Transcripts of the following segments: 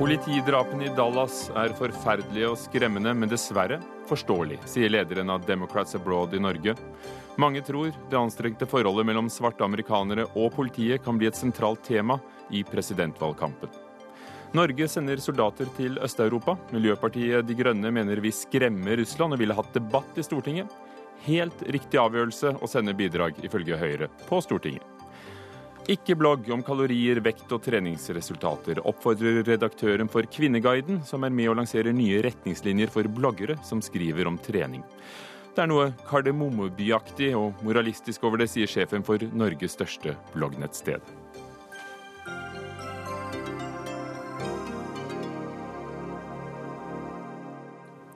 Politidrapene i Dallas er forferdelige og skremmende, men dessverre forståelig, sier lederen av Democrats Abroad i Norge. Mange tror det anstrengte forholdet mellom svarte amerikanere og politiet kan bli et sentralt tema i presidentvalgkampen. Norge sender soldater til Øst-Europa. Miljøpartiet De Grønne mener vi skremmer Russland og ville hatt debatt i Stortinget. Helt riktig avgjørelse å sende bidrag, ifølge Høyre, på Stortinget. Ikke blogg om kalorier, vekt og treningsresultater, oppfordrer redaktøren for Kvinneguiden, som er med og lanserer nye retningslinjer for bloggere som skriver om trening. Det er noe kardemommebyaktig og moralistisk over det, sier sjefen for Norges største bloggnettsted.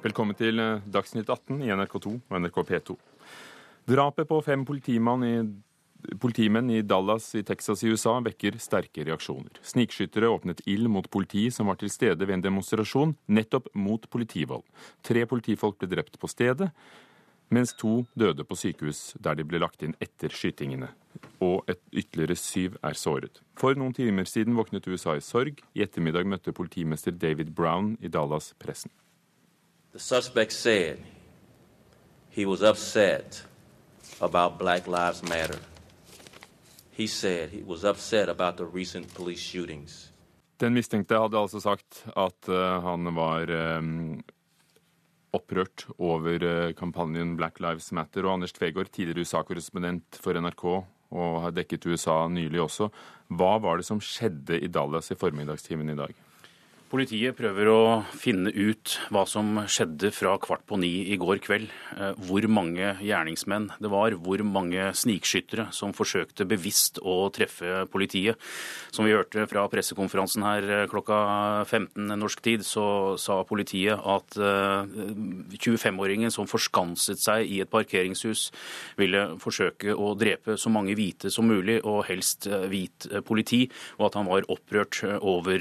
Velkommen til Dagsnytt 18 i NRK2 og NRK P2. Drapet på fem politimann i Politimenn i Dallas i Texas i USA vekker sterke reaksjoner. Snikskyttere åpnet ild mot politi som var til stede ved en demonstrasjon nettopp mot politivold. Tre politifolk ble drept på stedet, mens to døde på sykehus der de ble lagt inn etter skytingene. Og et ytterligere syv er såret. For noen timer siden våknet USA i sorg. I ettermiddag møtte politimester David Brown i Dallas pressen. The suspect said he was upset about Black Lives. He said he was upset about the recent police shootings. Den mistenkte hadde altså sagt at uh, han var um, opprørt over uh, kampanjen Black Lives Matter. Og Anders Tvegård, tidligere USA-korrespondent for NRK og har dekket USA nylig også. Hva var det som skjedde i Dallas i formiddagstimen i dag? Politiet prøver å finne ut hva som skjedde fra kvart på ni i går kveld. Eh, hvor mange gjerningsmenn det var, hvor mange snikskyttere som forsøkte bevisst å treffe politiet. Som vi hørte fra pressekonferansen her eh, klokka 15 norsk tid, så sa politiet at 25-åringen eh, som forskanset seg i et parkeringshus, ville forsøke å drepe så mange hvite som mulig, og helst hvit politi, og at han var opprørt over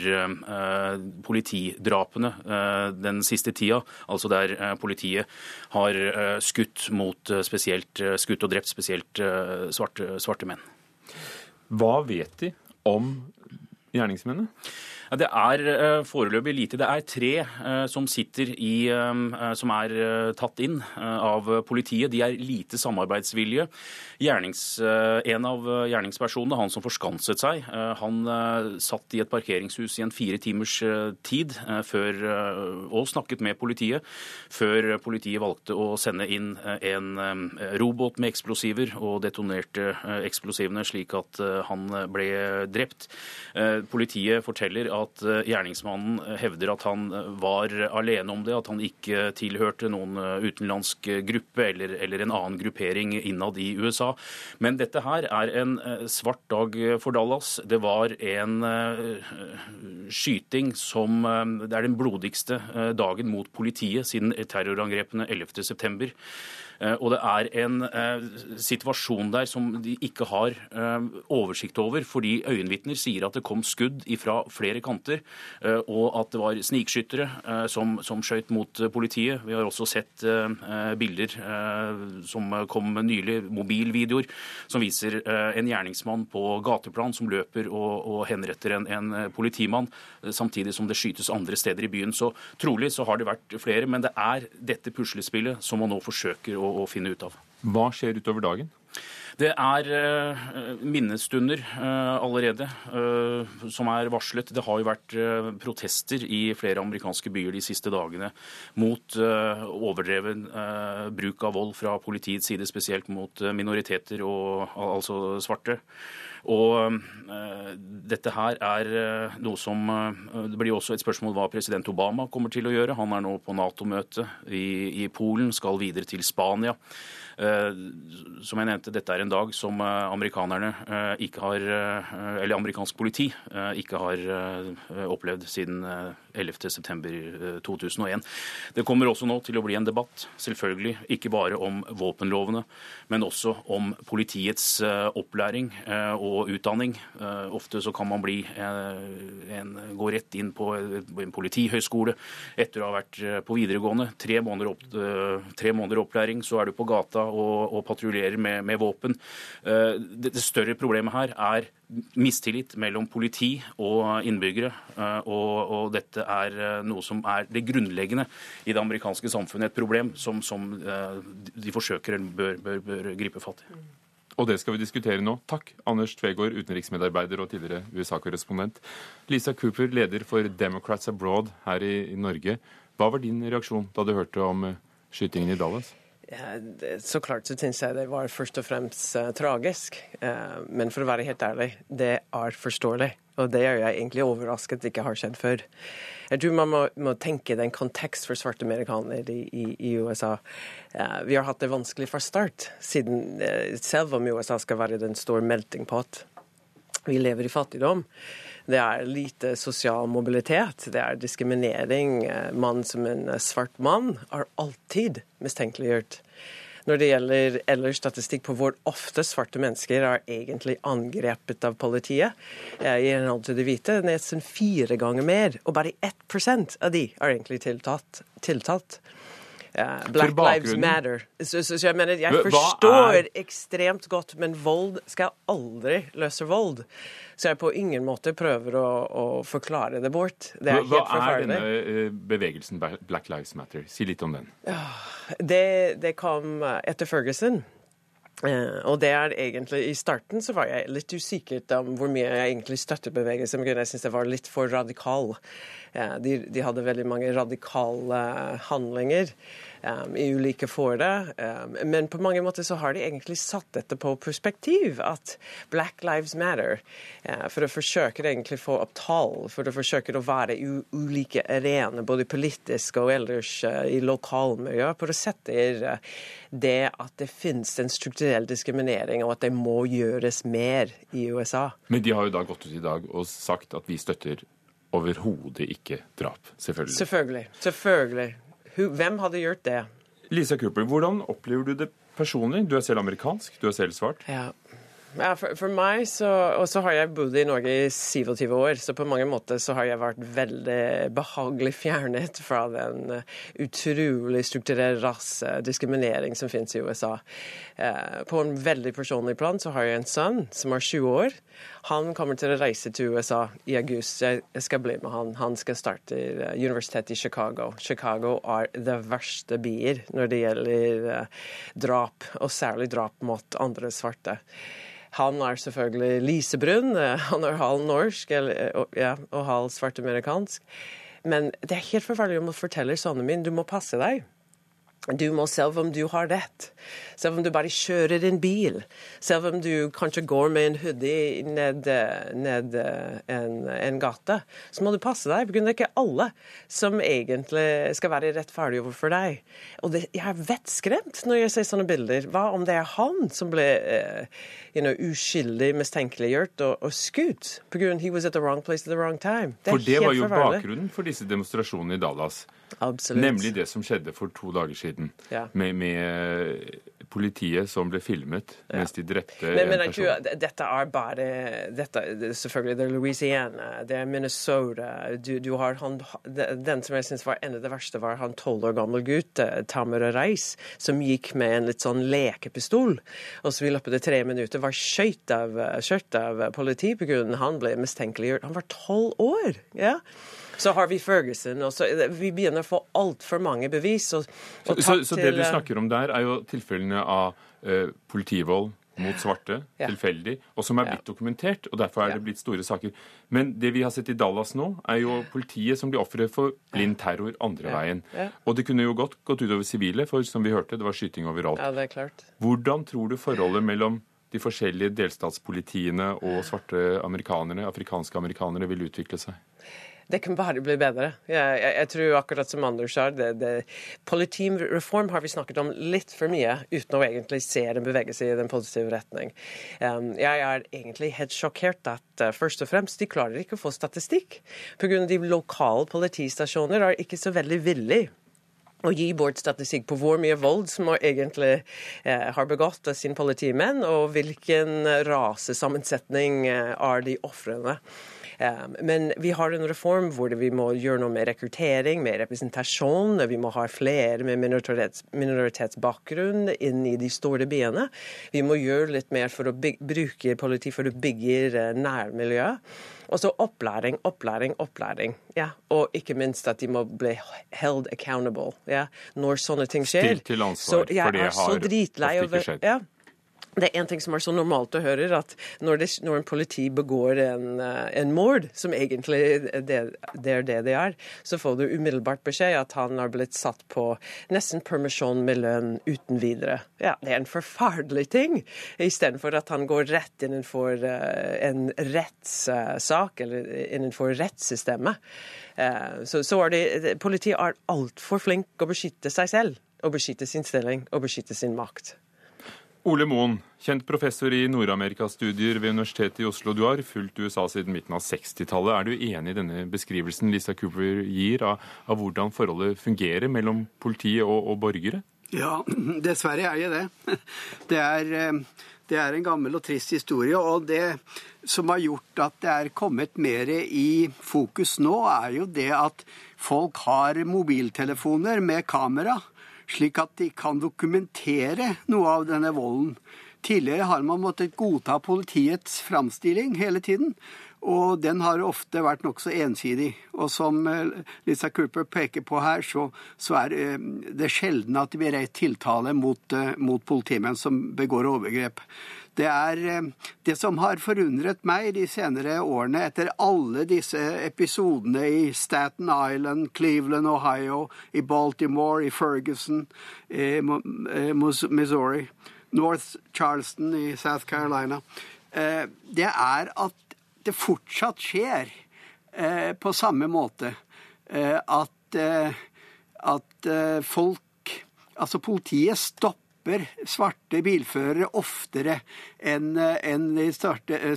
politidrapene eh, den siste tida, altså der eh, politiet har eh, skutt, mot spesielt, skutt og drept spesielt svarte, svarte menn. Hva vet de om gjerningsmennene? Det er uh, foreløpig lite. Det er tre uh, som sitter i uh, Som er tatt inn av politiet. De er lite samarbeidsvillige. Gjernings, en av gjerningspersonene, han som forskanset seg, han satt i et parkeringshus i en fire timers tid før, og snakket med politiet, før politiet valgte å sende inn en robåt med eksplosiver og detonerte eksplosivene slik at han ble drept. Politiet forteller at at eh, gjerningsmannen eh, hevder at han eh, var alene om det, at han ikke tilhørte noen utenlandsk gruppe eller, eller en annen gruppering innad i USA. Men dette her er en svart dag for Dallas. Det var en skyting som Det er den blodigste dagen mot politiet siden terrorangrepene 11.9. Eh, og det er en eh, situasjon der som de ikke har eh, oversikt over, fordi øyenvitner sier at det kom skudd fra flere kanter, og at det var snikskyttere som, som skjøt mot politiet. Vi har også sett bilder som kom nylig, mobilvideoer, som viser en gjerningsmann på gateplan som løper og, og henretter en, en politimann, samtidig som det skytes andre steder i byen. Så trolig så har det vært flere, men det er dette puslespillet som man nå forsøker å å, finne ut av. Hva skjer utover dagen? Det er uh, minnestunder uh, allerede uh, som er varslet. Det har jo vært protester i flere amerikanske byer de siste dagene mot overdreven bruk av vold fra politiets side, spesielt mot minoriteter og altså svarte. Og dette her er noe som Det blir også et spørsmål hva president Obama kommer til å gjøre. Han er nå på Nato-møte i, i Polen, skal videre til Spania. Eh, som jeg nevnte, dette er en dag som eh, amerikanerne eh, ikke har Eller amerikansk politi ikke har opplevd siden 11.9.2001. Det kommer også nå til å bli en debatt, selvfølgelig ikke bare om våpenlovene, men også om politiets opplæring og utdanning. Ofte så kan man bli en, gå rett inn på en politihøyskole etter å ha vært på videregående. Tre måneder, opp, tre måneder opplæring, så er du på gata og, og patruljerer med, med, våpen. Det, Det større problemet her er mistillit mellom politi og innbyggere. Og, og, dette er noe som er det grunnleggende i det amerikanske samfunnet. Et problem som, som de forsøker eller bør, bør, bør gripe fatt i. Og det skal vi diskutere nå. Takk, Anders Tvegård, utenriksmedarbeider og tidligere USA-korrespondent. Lisa Cooper, leder for Democrats Abroad her i, i Norge. Hva var din reaksjon da du hørte om skytingen i Dallas? Ja, så klart så syns jeg det var først og fremst uh, tragisk. Uh, men for å være helt ærlig, det er forståelig. Og det er jeg egentlig overrasket at det ikke har skjedd før. Jeg tror man må, må tenke den kontekst for svarte amerikanere i, i, i USA. Vi har hatt det vanskelig fra start, siden selv om USA skal være den store melting pot. Vi lever i fattigdom. Det er lite sosial mobilitet. Det er diskriminering. Mann som en svart mann er alltid mistenkeliggjort. Når det gjelder ellers statistikk på hvor ofte svarte mennesker er egentlig angrepet av politiet, eh, i henhold til de hvite, nesten fire ganger mer. Og bare 1% av de er egentlig tiltalt. tiltatt. Uh, Black Lives Matter. Så, så, så, jeg mener, jeg forstår er... ekstremt godt, men vold skal aldri løse vold. Så jeg på ingen måte prøver å, å forklare det bort. Det er Hva, Hva er denne eh, bevegelsen Black Lives Matter? Si litt om den. Det, det kom eh, etter Ferguson. Uh, og det er egentlig I starten så var jeg litt usikker om hvor mye jeg egentlig støttet bevegelsen. Men jeg syntes det var litt for radikal. Uh, de, de, hadde veldig mange radikale handlinger um, i ulike fora. Men på mange måter så har de egentlig satt dette på perspektiv, at Black Lives Matter. For å forsøke egentlig få opp tall, for å forsøke å være i ulike arenaer, både politisk og ellers i lokalmiljø, å uh, det at det finnes en strukturell diskriminering, og at det må gjøres mer i USA. Men de har jo da gått ut i dag og sagt at vi støtter overhodet ikke drap, selvfølgelig. Selvfølgelig. Selvfølgelig. Hvem hadde gjort det? Lisa Cooper, hvordan opplever du det personlig? Du er selv amerikansk, du er selv svart. Ja. Ja, for, for, meg så Og så har jeg bodd i Norge i 27 år, så på mange måter så har jeg vært veldig behagelig fjernet fra den uh, utrolig strukturelle rasediskriminering som finnes i USA. Eh, på en veldig personlig plan så har jeg en sønn som er 20 år. Han kommer til å reise til USA i august. Jeg, skal bli med han. Han skal starte uh, universitetet i Chicago. Chicago er det verste bier når det gjelder drap, og særlig drap mot andre svarte. Han er selvfølgelig lysebrun. Han er halv norsk eller, ja, og halv svartamerikansk. Men det er helt forferdelig å fortelle sønnen min du må passe deg. Du må, selv om du har rett, selv om du bare kjører en bil, selv om du kanskje går med en hoodie ned, ned en, en, gate, så må du passe deg. For det er ikke alle som egentlig skal være rettferdige overfor deg. Og det, jeg er vettskremt når jeg ser sånne bilder. Hva om det er han som ble uh, you know, uskyldig mistenkeliggjort og, og skutt pga. he was at the wrong place at the wrong time? Det for det var jo bakgrunnen for disse demonstrasjonene i Dallas. Absolutt. Nemlig det som skjedde for to dager siden. Ja. Med, med, politiet som ble filmet ja. mens de drepte men, men, en person. Men dette er bare dette, Selvfølgelig det er Louisiana, det er Minnesota Du, du har han, Den som jeg syns var enda det verste, var han tolv år gammel gutt, Tamer Tamara Reis, som gikk med en litt sånn lekepistol. Og som i løpet av tre minutter var skjøtt av, av politi pga. han ble mistenkeliggjort. Han var tolv år! ja så har vi Ferguson. også. Vi begynner å få altfor mange bevis. Og, og så, så, så, det du eh, snakker om der, er jo tilfellene av uh, politivold mot svarte, ja. tilfeldig, og som er blitt ja. dokumentert. og Derfor er det blitt store saker. Men det vi har sett i Dallas nå, er jo politiet som blir ofre for blind terror andre ja. veien. Og det kunne jo godt gått utover sivile, for som vi hørte, det var skyting overalt. Ja, det er klart. Hvordan tror du forholdet mellom de forskjellige delstatspolitiene og svarte amerikanere, afrikanske amerikanere vil utvikle seg? Det kan bare bli bedre. Jeg, jeg, jeg tror akkurat som Anders sa, det, det, politireform har vi snakket om litt for mye uten å egentlig se den bevege seg i den positive retning. Um, jeg er egentlig helt sjokkert at uh, først og fremst de klarer ikke å få statistikk. Pga. de lokale politistasjoner er ikke så veldig villige å gi bort statistikk på hvor mye vold som egentlig eh, har begått av sine politimenn, og hvilken rasesammensetning eh, er de ofrene. Um, men vi har en reform hvor vi må gjøre noe med rekruttering, med representasjon. Vi må ha flere med minoritets, minoritetsbakgrunn inn i de store byene. Vi må gjøre litt mer for å bruke politi for å bygge nærmiljø. Og så opplæring, opplæring, opplæring. Ja. Og ikke minst at de må bli held accountable ja. når sånne ting skjer. Stilt til ansvar, så, for det har ofte ikke skjedd. Ja. Det er en ting som er så normalt å høre, at når, det, når en politi begår en, eh, en mord, som egentlig det, det, er det det er, så får du umiddelbart beskjed at han har blitt satt på nesten permisjon med lønn uten videre. Ja, Det er en forferdelig ting, istedenfor at han går rett innenfor uh, en rettssak, eller innenfor rettssystemet. Uh, så, så er det, Politiet er altfor flink å beskytte seg selv, og beskytte sin stilling og beskytte sin makt. Ole Moen, kjent professor i Nord-Amerika-studier ved Universitetet i Oslo. Du har fulgt USA siden midten av 60-tallet. Er du enig i denne beskrivelsen Lisa Cooper gir av, av hvordan forholdet fungerer mellom politi og, og, borgere? Ja, dessverre er jeg det. Det er, eh, det er en gammel og trist historie. Og det som har gjort at det er kommet mer i fokus nå, er jo det at folk har mobiltelefoner med kamera slik at de kan dokumentere noe av denne volden. Tidligere har man måttet godta politiets framstilling hele tiden, og den har ofte vært nokså ensidig. Og som eh, Lisa Cooper peker på her, så, så er eh, det sjelden at det blir rett tiltale mot, eh, mot politimenn som begår overgrep. Det er eh, det som har forundret meg de senere årene, etter alle disse episodene i Staten Island, Cleveland, Ohio, i Baltimore, i Ferguson, i Missouri, North Charleston i South Carolina, eh, det er at det fortsatt skjer eh, på samme måte. At, at folk Altså, politiet stopper stopper svarte bilførere oftere enn en de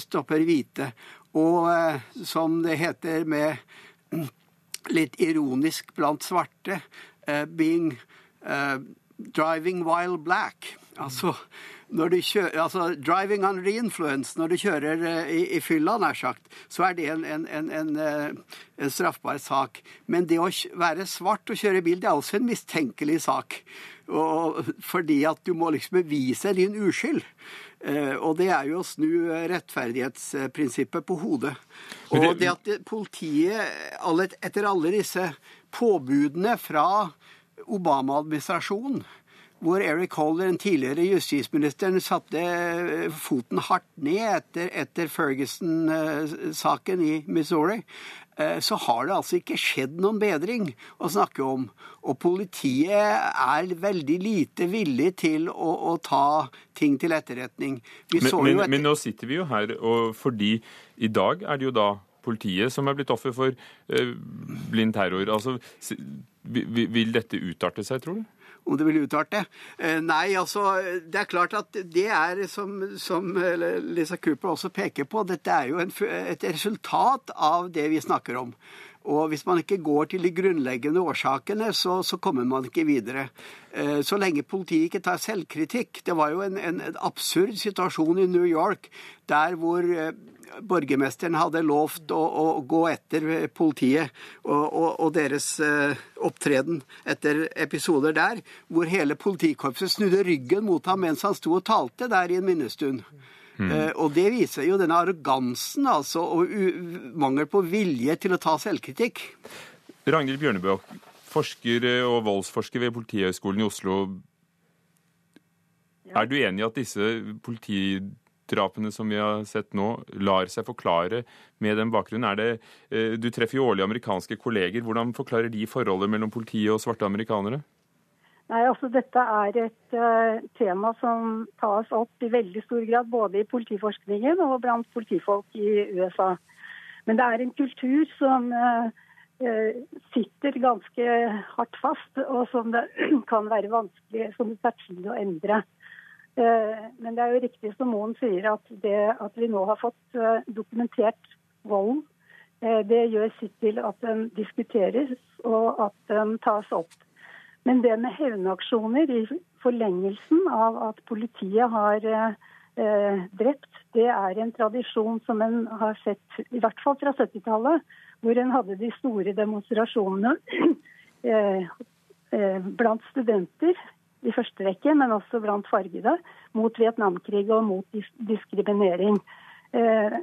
stopper hvite. Og eh, som det heter med litt ironisk blant svarte, uh, being uh, driving while black. Altså, når du kjører, altså driving under the influence, når du kjører uh, i, i, fylla, nær sagt, så er det en, en, en, en, straffbar sak. Men det å være svart og kjøre bil, det er også en mistenkelig sak. Og, fordi at du må liksom bevise din uskyld. Eh, og det er jo å snu rettferdighetsprinsippet på hodet. Og det at politiet, etter alle disse påbudene fra Obama-administrasjonen, hvor Eric Holder, den tidligere justisministeren, satte foten hardt ned etter, etter Ferguson-saken i Missouri, Eh, så har det altså ikke skjedd noen bedring å snakke om. Og politiet er veldig lite villig til å, å ta ting til etterretning. Men, men, etter... men, nå sitter vi jo her, og fordi i dag er det jo da politiet som er blitt offer for eh, blind terror. Altså, vil dette utarte seg, tror du? Om det ville utarte. det. nei, altså, det er klart at det er, som, som Lisa Cooper også peker på, dette er jo en, et resultat av det vi snakker om. Og hvis man ikke går til de grunnleggende årsakene, så, så kommer man ikke videre. Eh, så lenge politiet ikke tar selvkritikk Det var jo en, en absurd situasjon i New York der hvor eh, borgermesteren hadde lovt å, å gå etter politiet og, og, og, deres eh, opptreden etter episoder der, hvor hele politikorpset snudde ryggen mot ham mens han sto og talte der i en minnestund. Mm. Uh, og det viser jo denne arrogansen, altså, og mangel på vilje til å ta selvkritikk. Ragnhild Bjørnebø, forsker og voldsforsker ved Politihøgskolen i Oslo. Ja. Er du enig i at disse politi drapene som vi har sett nå, lar seg forklare med den bakgrunnen? Det, eh, du treffer jo årlig amerikanske kolleger. Hvordan forklarer de forholdet mellom politiet og svarte amerikanere? Nei, altså Dette er et uh, tema som tas opp i veldig stor grad både i politiforskningen og blant politifolk i USA. Men det er en kultur som uh, sitter ganske hardt fast, og som det kan være vanskelig som det tar tid å endre. Eh, men det er jo riktig som Moen sier, at det at vi nå har fått eh, dokumentert volden, eh, det gjør sitt til at den diskuteres og at den tas opp. Men det med hevnaksjoner i forlengelsen av at politiet har drept, det er en tradisjon som en har sett i hvert fall fra 70-tallet, hvor en hadde de store demonstrasjonene blant studenter i første rekke, men også blant fargede, mot Vietnamkrig og mot dis diskriminering. Eh,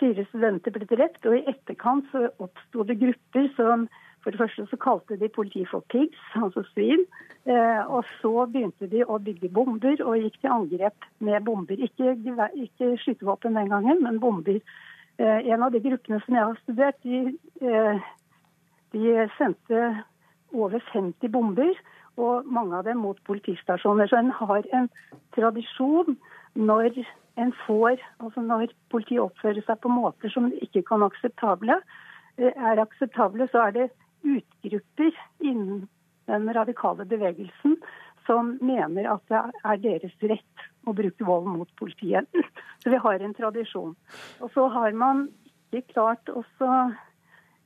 fire studenter ble drept, og i etterkant så oppsto det grupper som for det første så kalte de politiet for pigs, altså svin. Eh, og så begynte de å bygge bomber og gikk til angrep med bomber. Ikke, ikke skytevåpen den gangen, men bomber. Eh, en av de gruppene som jeg har studert, de, eh, de sendte over 50 bomber. Og mange av dem mot politistasjoner. Så en har en tradisjon når en får, altså når politiet oppfører seg på måter som ikke kan akseptable, eh, er akseptable, så er det utgrupper innen den radikale bevegelsen som mener at det er deres rett å bruke vold mot politiet. Så vi har en tradisjon. Og så har man ikke klart å eh,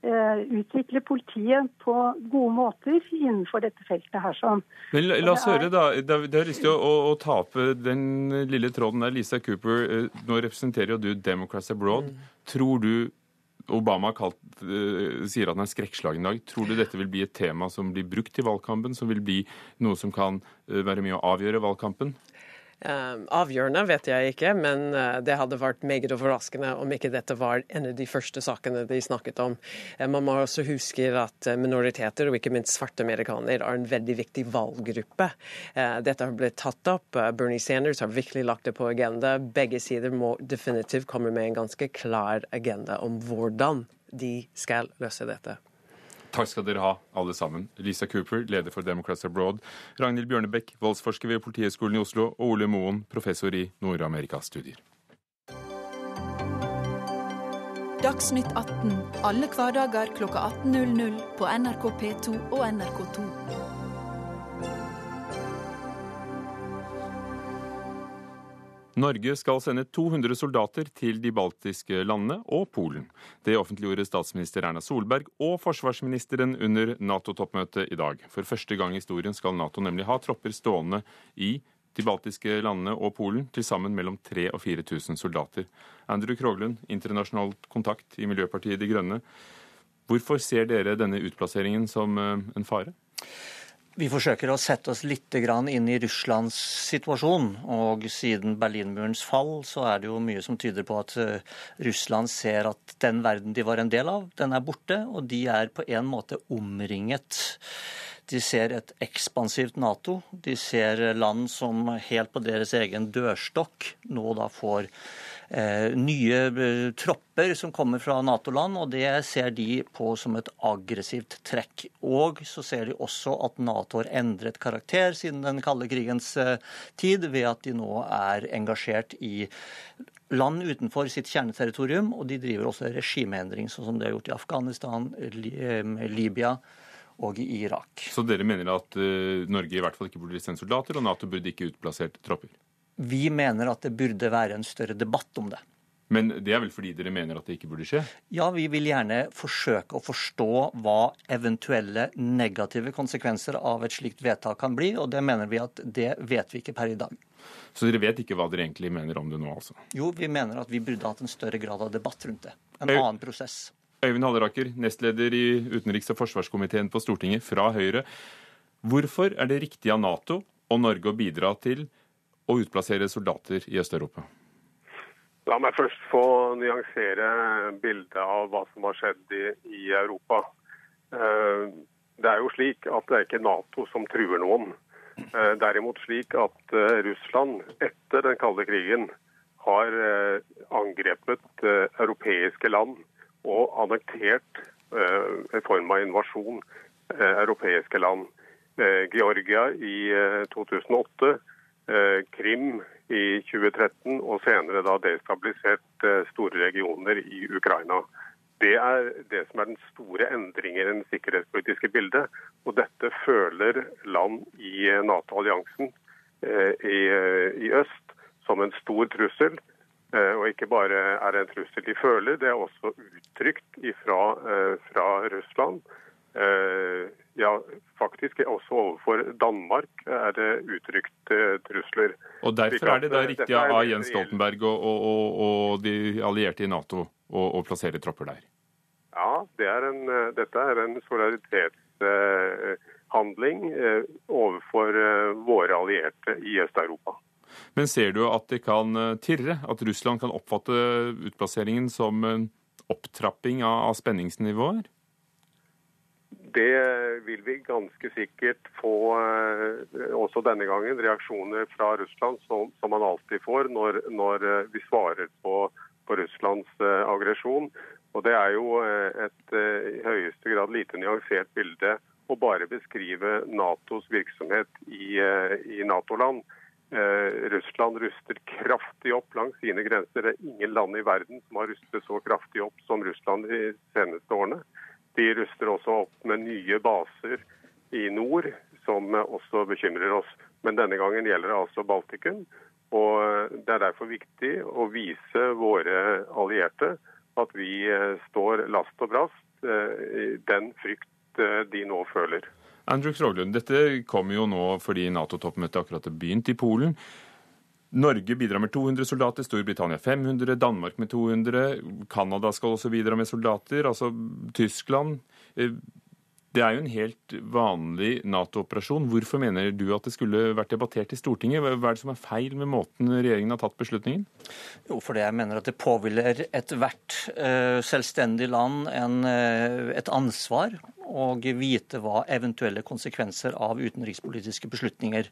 utvikle politiet på gode måter innenfor dette feltet her. Sånn. Men la, la oss høre, da. Det har lyst til å, å, ta opp den lille tråden der. Lisa Cooper, eh, nå representerer jo du Democrats Abroad. Mm. Tror du Obama kalt, uh, sier at han er skrekkslagen i dag. Tror du dette vil bli et tema som blir brukt i valgkampen, som vil bli noe som kan være med å avgjøre valgkampen? Uh, avgjørende vet jeg ikke, men uh, det hadde vært meget overraskende om ikke dette var en av de første sakene de snakket om. Uh, man må også huske at minoriteter, og ikke minst svarte amerikanere, er en veldig viktig valggruppe. Dette har blitt tatt opp. Bernie Sanders har virkelig lagt det på agenda. Begge sider må definitivt komme med en ganske klar agenda om hvordan de skal løse dette. Takk skal dere ha, alle sammen. Lisa Cooper, leder for Democrats Abroad. Ragnhild Bjørnebekk, voldsforsker ved Politihøgskolen i Oslo. Og Ole Moen, professor i Nord-Amerika-studier. Dagsnytt 18 alle hverdager klokka 18.00 på NRK P2 og NRK2. Norge skal sende 200 soldater til de baltiske landene og Polen. Det offentliggjorde statsminister Erna Solberg og forsvarsministeren under Nato-toppmøtet i dag. For første gang i historien skal Nato nemlig ha tropper stående i de baltiske landene og Polen, til sammen mellom 3000 og 4000 soldater. Andrew Kroglund, internasjonal kontakt i Miljøpartiet De Grønne. Hvorfor ser dere denne utplasseringen som eh, en fare? Vi forsøker å sette oss litt inn i Russlands situasjon. Og siden Berlinmurens fall så er det jo mye som tyder på at eh, Russland ser at den verden de var en del av, den er borte. Og de er på en måte omringet. De ser et ekspansivt Nato. De ser land som helt på deres egen dørstokk nå da får nye eh, tropper som kommer fra Nato-land, og det ser de på som et aggressivt trekk. Og så ser de også at Nato har endret karakter siden den kalde krigens eh, tid, ved at de nå er engasjert i land utenfor sitt kjerneterritorium, og de driver også regimeendring, sånn som de har gjort i Afghanistan, Libya og i Irak. Så dere mener at Norge i hvert fall ikke burde sendt soldater, og Nato burde ikke utplassert tropper? Vi mener at det burde være en større debatt om det. Men det er vel fordi dere mener at det ikke burde skje? Ja, vi vil gjerne forsøke å forstå hva eventuelle negative konsekvenser av et slikt vedtak kan bli, og det mener vi at det vet vi ikke per i dag. Så dere vet ikke hva dere egentlig mener om det nå, altså? Jo, vi mener at vi burde hatt en større grad av debatt rundt det. En Øy annen prosess. Øyvind Halleraker, nestleder i utenriks- og forsvarskomiteen på Stortinget fra Høyre. Hvorfor er det riktig av Nato og Norge å bidra til å utplassere soldater i Øst-Europa? La meg først få nyansere bildet av hva som har skjedd i, i, Europa. Eh, det er jo slik at det er ikke Nato som truer noen. Eh, derimot slik at eh, Russland etter den kalde krigen har angrepet europeiske land og annektert i form av invasjon europeiske land. Georgia i 2008 Eh, Krim i 2013, og senere da destabilisert eh, store regioner i Ukraina. Det er det som er den store endringen i det sikkerhetspolitiske bildet. Og dette føler land i eh, Nato-alliansen i, i, øst som en stor trussel. Og ikke bare er det en trussel de føler, det er også uttrykt ifra, fra Russland ja, faktisk også overfor Danmark er det uttrykt uh, trusler. Og Derfor er det da riktig av Jens Stoltenberg og, og, og, de allierte i Nato å, plassere tropper der? Ja, det er en, dette er en solidaritetshandling overfor våre allierte i Øst-Europa. Men ser du at det kan tirre? At Russland kan oppfatte utplasseringen som en opptrapping av spenningsnivåer? Det vil vi ganske sikkert få eh, også denne gangen. Reaksjoner fra Russland som, som man alltid får når, når eh, vi svarer på, på Russlands uh, aggresjon. Og Det er jo et i høyeste grad lite nyansert bilde å bare beskrive Natos virksomhet i, i Nato-land. Russland ruster kraftig opp langs sine grenser. Det er ingen land i verden som har rustet så kraftig opp som Russland de seneste årene. De ruster også opp med nye baser i nord, som også bekymrer oss. Men denne gangen gjelder det altså Baltikum. Og Det er derfor viktig å vise våre allierte at vi eh, står last og brast eh, i den frykt eh, de nå føler. Andrew Kroglund, dette kommer jo nå fordi Nato-toppmøtet akkurat har begynt i Polen. Norge bidrar med 200 soldater, Storbritannia 500, Danmark med 200. Canada skal også bidra med soldater. Altså Tyskland. Eh, det er jo en helt vanlig Nato-operasjon. Hvorfor mener du at det skulle vært debattert i Stortinget? Hva er det som er feil med måten regjeringen har tatt beslutningen? Jo, fordi jeg mener at det påhviler ethvert uh, selvstendig land en, uh, et ansvar og vite hva eventuelle konsekvenser av utenrikspolitiske beslutninger.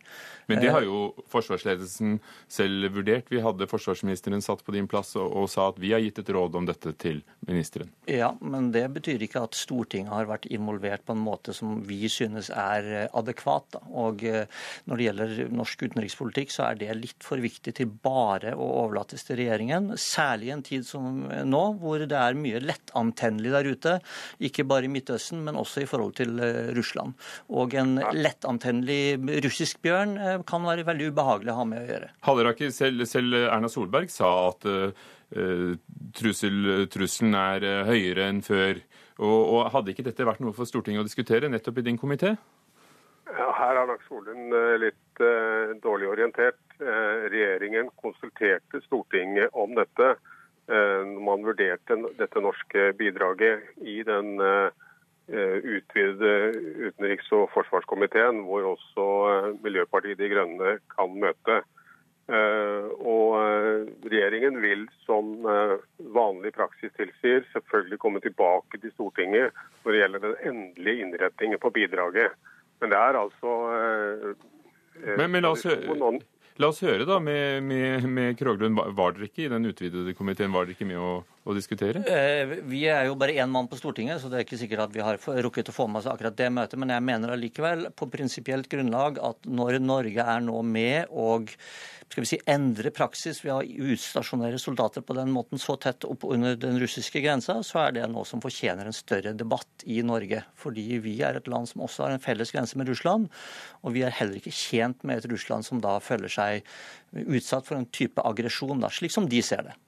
Men det har jo forsvarsledelsen selv vurdert. Vi hadde forsvarsministeren satt på din plass og, og, sa at vi har gitt et råd om dette til ministeren. Ja, men det betyr ikke at Stortinget har vært involvert på en måte som vi synes er eh, adekvat. Da. Og eh, når det gjelder norsk utenrikspolitikk, så er det litt for viktig til bare å overlates til regjeringen. Særlig i en tid som nå, hvor det er mye lettantennelig der ute. Ikke bare i Midtøsten, men også i forhold til eh, Russland. Og en lettantennelig russisk bjørn eh, kan være veldig ubehagelig å ha med å gjøre. Halleraker, selv, selv Erna Solberg sa at uh, trussel, trusselen er høyere enn før. Og, og, Hadde ikke dette vært noe for Stortinget å diskutere, nettopp i din komité? Ja, her er nok Solund litt uh, dårlig orientert. Uh, regjeringen konsulterte Stortinget om dette når man vurderte dette norske bidraget i den Eh, utvidede utenriks- og forsvarskomiteen, hvor også eh, Miljøpartiet De Grønne kan møte. Eh, og regjeringen vil, som vanlig praksis tilsier, selvfølgelig komme tilbake til Stortinget når det gjelder den endelige innretningen på bidraget. Men det er altså men, men la, oss, la, oss, høre da med, med, med Kroglund. Var dere ikke i den utvidede komiteen? Var dere ikke med å å diskutere? Eh, vi er jo bare én mann på Stortinget, så det er ikke sikkert at vi har rukket å få med oss akkurat det møtet. Men jeg mener allikevel på prinsipielt grunnlag at når Norge er nå med og skal vi si, endre praksis ved å utstasjonere soldater på den måten så tett opp under den russiske grensa, så er det noe som fortjener en større debatt i Norge. Fordi vi er et land som også har en felles grense med Russland. Og vi er heller ikke tjent med et Russland som da føler seg utsatt for en type aggresjon, slik som de ser det.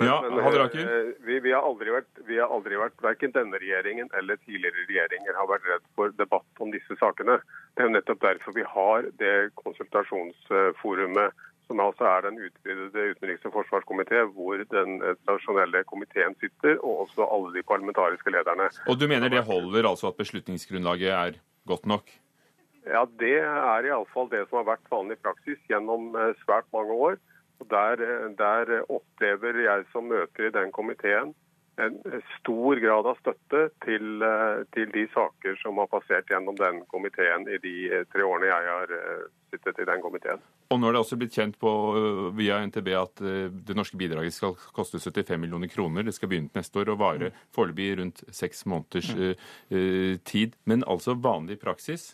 Ja, men, eh, vi, vi, har aldri vært, vi har aldri vært, verken denne regjeringen eller tidligere regjeringer har vært redd for debatt om disse sakene. Det er jo nettopp derfor vi har det konsultasjonsforumet som altså er den utvidede utenriks- og forsvarskomité, hvor den tradisjonelle komiteen sitter, og også alle de parlamentariske lederne. Og du mener det holder altså at beslutningsgrunnlaget er godt nok? Ja, det er iallfall det som har vært vanlig praksis gjennom eh, svært mange år. Der, der, opplever jeg som møter i den komiteen en stor grad av støtte til, til, de saker som har passert gjennom den komiteen i de tre årene jeg har eh, sittet i den komiteen. Og nå er det også blitt kjent på, eh, via NTB at eh, det norske bidraget skal koste 75 millioner kroner. Det skal begynne neste år og vare mm. foreløpig rundt seks måneders tid. Men altså vanlig praksis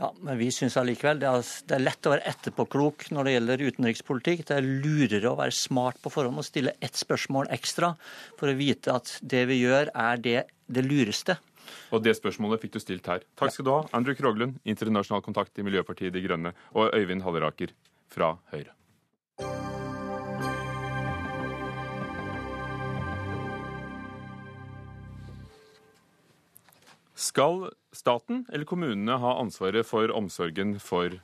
ja, men vi syns allikevel det, det er lett å være etterpåklok når det gjelder utenrikspolitikk. Det er lurere å være smart på forhånd og stille ett spørsmål ekstra for å vite at det vi gjør, er det, det lureste. Og det spørsmålet fikk du stilt her. Takk skal du ha, Andrew Kroglund, internasjonal kontakt i Miljøpartiet De Grønne, og Øyvind Halleraker fra Høyre. Skal staten eller kommunene ha ansvaret for omsorgen for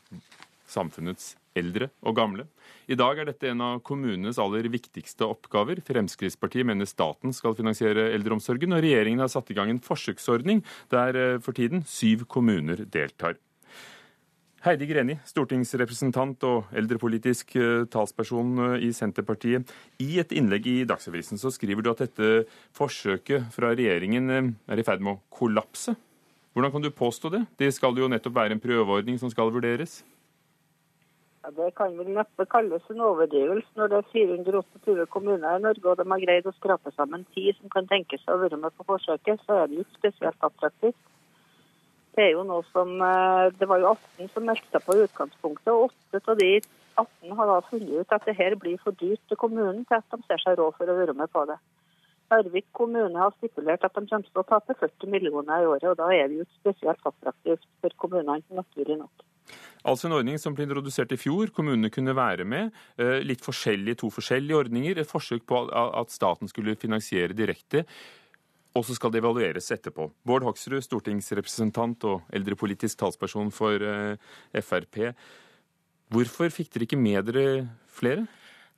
samfunnets eldre og gamle? I dag er dette en av kommunenes aller viktigste oppgaver. Fremskrittspartiet mener staten skal finansiere eldreomsorgen, og regjeringen har satt i gang en forsøksordning der eh, for tiden syv kommuner deltar. Heidi Greni, stortingsrepresentant og eldrepolitisk eh, talsperson eh, i Senterpartiet. I et innlegg i Dagsavisen så skriver du at dette forsøket fra regjeringen er i ferd med å kollapse. Hvordan kan du påstå det? Det skal jo nettopp være en prøveordning som skal vurderes. Ja, det kan vel neppe kalles en overdrivelse når det er 428 kommuner i Norge, og de har greid å skrape sammen ti som kan tenke seg å være med på forsøket, så er det jo spesielt attraktivt. Det er jo noe som, eh, det var jo 18 som meldte seg på utgangspunktet, og åtte av de 18 har da funnet ut at det her blir for dyrt til kommunen til at de ser seg råd for å være med på det. Narvik kommune har stipulert at de kommer til å tape 40 millioner i året, og da er det jo spesielt attraktivt for kommunene, naturlig nok. Altså en ordning som ble introdusert i fjor. Kommunene kunne være med. Eh, litt forskjellige, to forskjellige ordninger. Et forsøk på at staten skulle finansiere direkte. Og så skal det evalueres etterpå. Bård Hoksrud, stortingsrepresentant og eldrepolitisk talsperson for eh, Frp. Hvorfor fikk dere ikke med dere flere?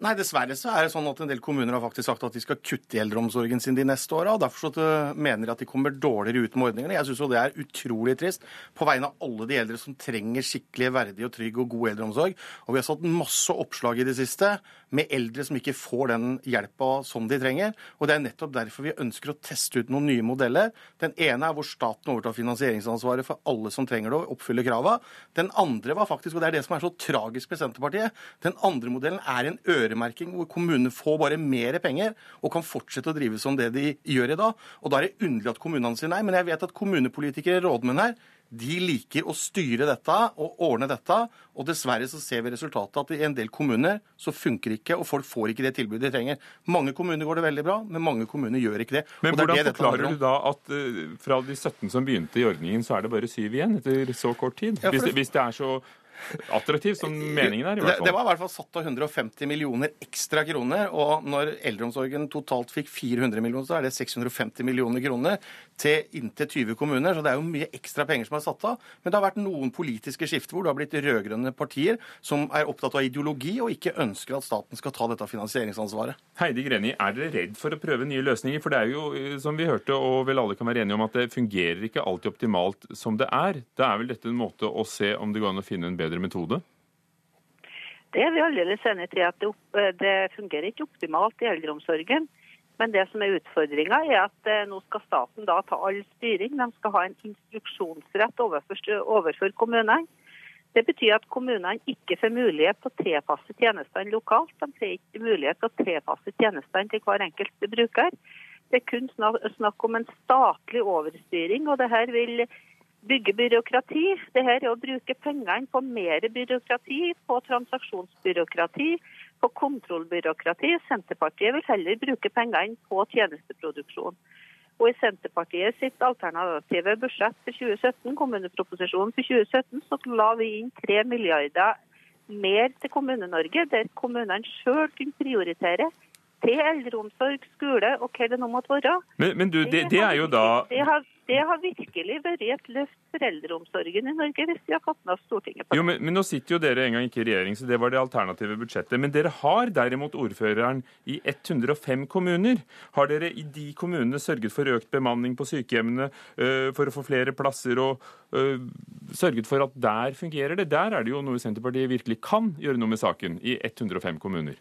Nei, dessverre så er det sånn at en del kommuner har faktisk sagt at de skal kutte i eldreomsorgen sin de neste åra. Derfor så mener de at de kommer dårligere ut med ordningene. Jeg syns det er utrolig trist på vegne av alle de eldre som trenger skikkelig verdig og trygg og god eldreomsorg. Og vi har satt masse oppslag i det siste med eldre som ikke får den hjelpa som de trenger. Og det er nettopp derfor vi ønsker å teste ut noen nye modeller. Den ene er hvor staten overtar finansieringsansvaret for alle som trenger det og oppfyller krava. Den andre var faktisk, og det er det som er så tragisk med Senterpartiet, den andre modellen er en øre øremerking hvor kommunene får bare mer penger og kan fortsette å drive som det de gjør i dag. Og da er det underlig at kommunene sier nei. Men jeg vet at kommunepolitikere, rådmenn her, de liker å styre dette og ordne dette. Og dessverre så ser vi resultatet at i en del kommuner så funker ikke, og folk får ikke det tilbudet de trenger. Mange kommuner går det veldig bra, men mange kommuner gjør ikke det. Men det hvordan det forklarer du da at uh, fra de 17 som begynte i ordningen, så er det bare syv igjen etter så kort tid? Ja, hvis, hvis det er så attraktiv som meningen er. i hvert fall. Det, det var i hvert fall satt av 150 millioner ekstra kroner. Og når eldreomsorgen totalt fikk 400 millioner, så er det 650 millioner kroner til inntil 20 kommuner. Så det er jo mye ekstra penger som er satt av. Men det har vært noen politiske skifter hvor det har blitt rød-grønne partier som er opptatt av ideologi og ikke ønsker at staten skal ta dette finansieringsansvaret. Heidi Greni, er dere redd for å prøve nye løsninger? For det er jo, som vi hørte, og vel alle kan være enige om, at det fungerer ikke alltid optimalt som det er. Da er vel dette en måte å se om det går an å finne en bedre bedre metode? Det er vi aldeles enig i. at det, opp, det, fungerer ikke optimalt i eldreomsorgen. Men det som er utfordringa, er at eh, nå skal staten da ta all styring. De skal ha en instruksjonsrett overfor, overfor kommunene. Det betyr at kommunene ikke får mulighet til å tilpasse tjenestene lokalt. De får ikke mulighet til å tilpasse tjenestene til hver enkelt bruker. Det er kun snakk om en statlig overstyring, og det her vil bygge byråkrati. Det her er å bruke pengene på mer byråkrati, på transaksjonsbyråkrati, på kontrollbyråkrati. Senterpartiet vil heller bruke pengene på tjenesteproduksjon. Og I Senterpartiet sitt alternative budsjett for 2017, kommuneproposisjonen for 2017, så la vi inn 3 milliarder mer til Kommune-Norge, der kommunene sjøl kunne prioritere til eldreomsorg, skole og hva det nå måtte være. Men, men du, det, det, er jo da det har, det har, virkelig vært et løft for eldreomsorgen i Norge, hvis vi har fått med oss Stortinget på det. Jo, men, men, nå sitter jo dere en gang ikke i regjering, så det var det alternative budsjettet. Men dere har derimot ordføreren i 105 kommuner. Har dere i de kommunene sørget for økt bemanning på sykehjemmene, øh, for å få flere plasser, og øh, sørget for at der fungerer det? Der er det jo noe Senterpartiet virkelig kan gjøre noe med saken, i 105 kommuner.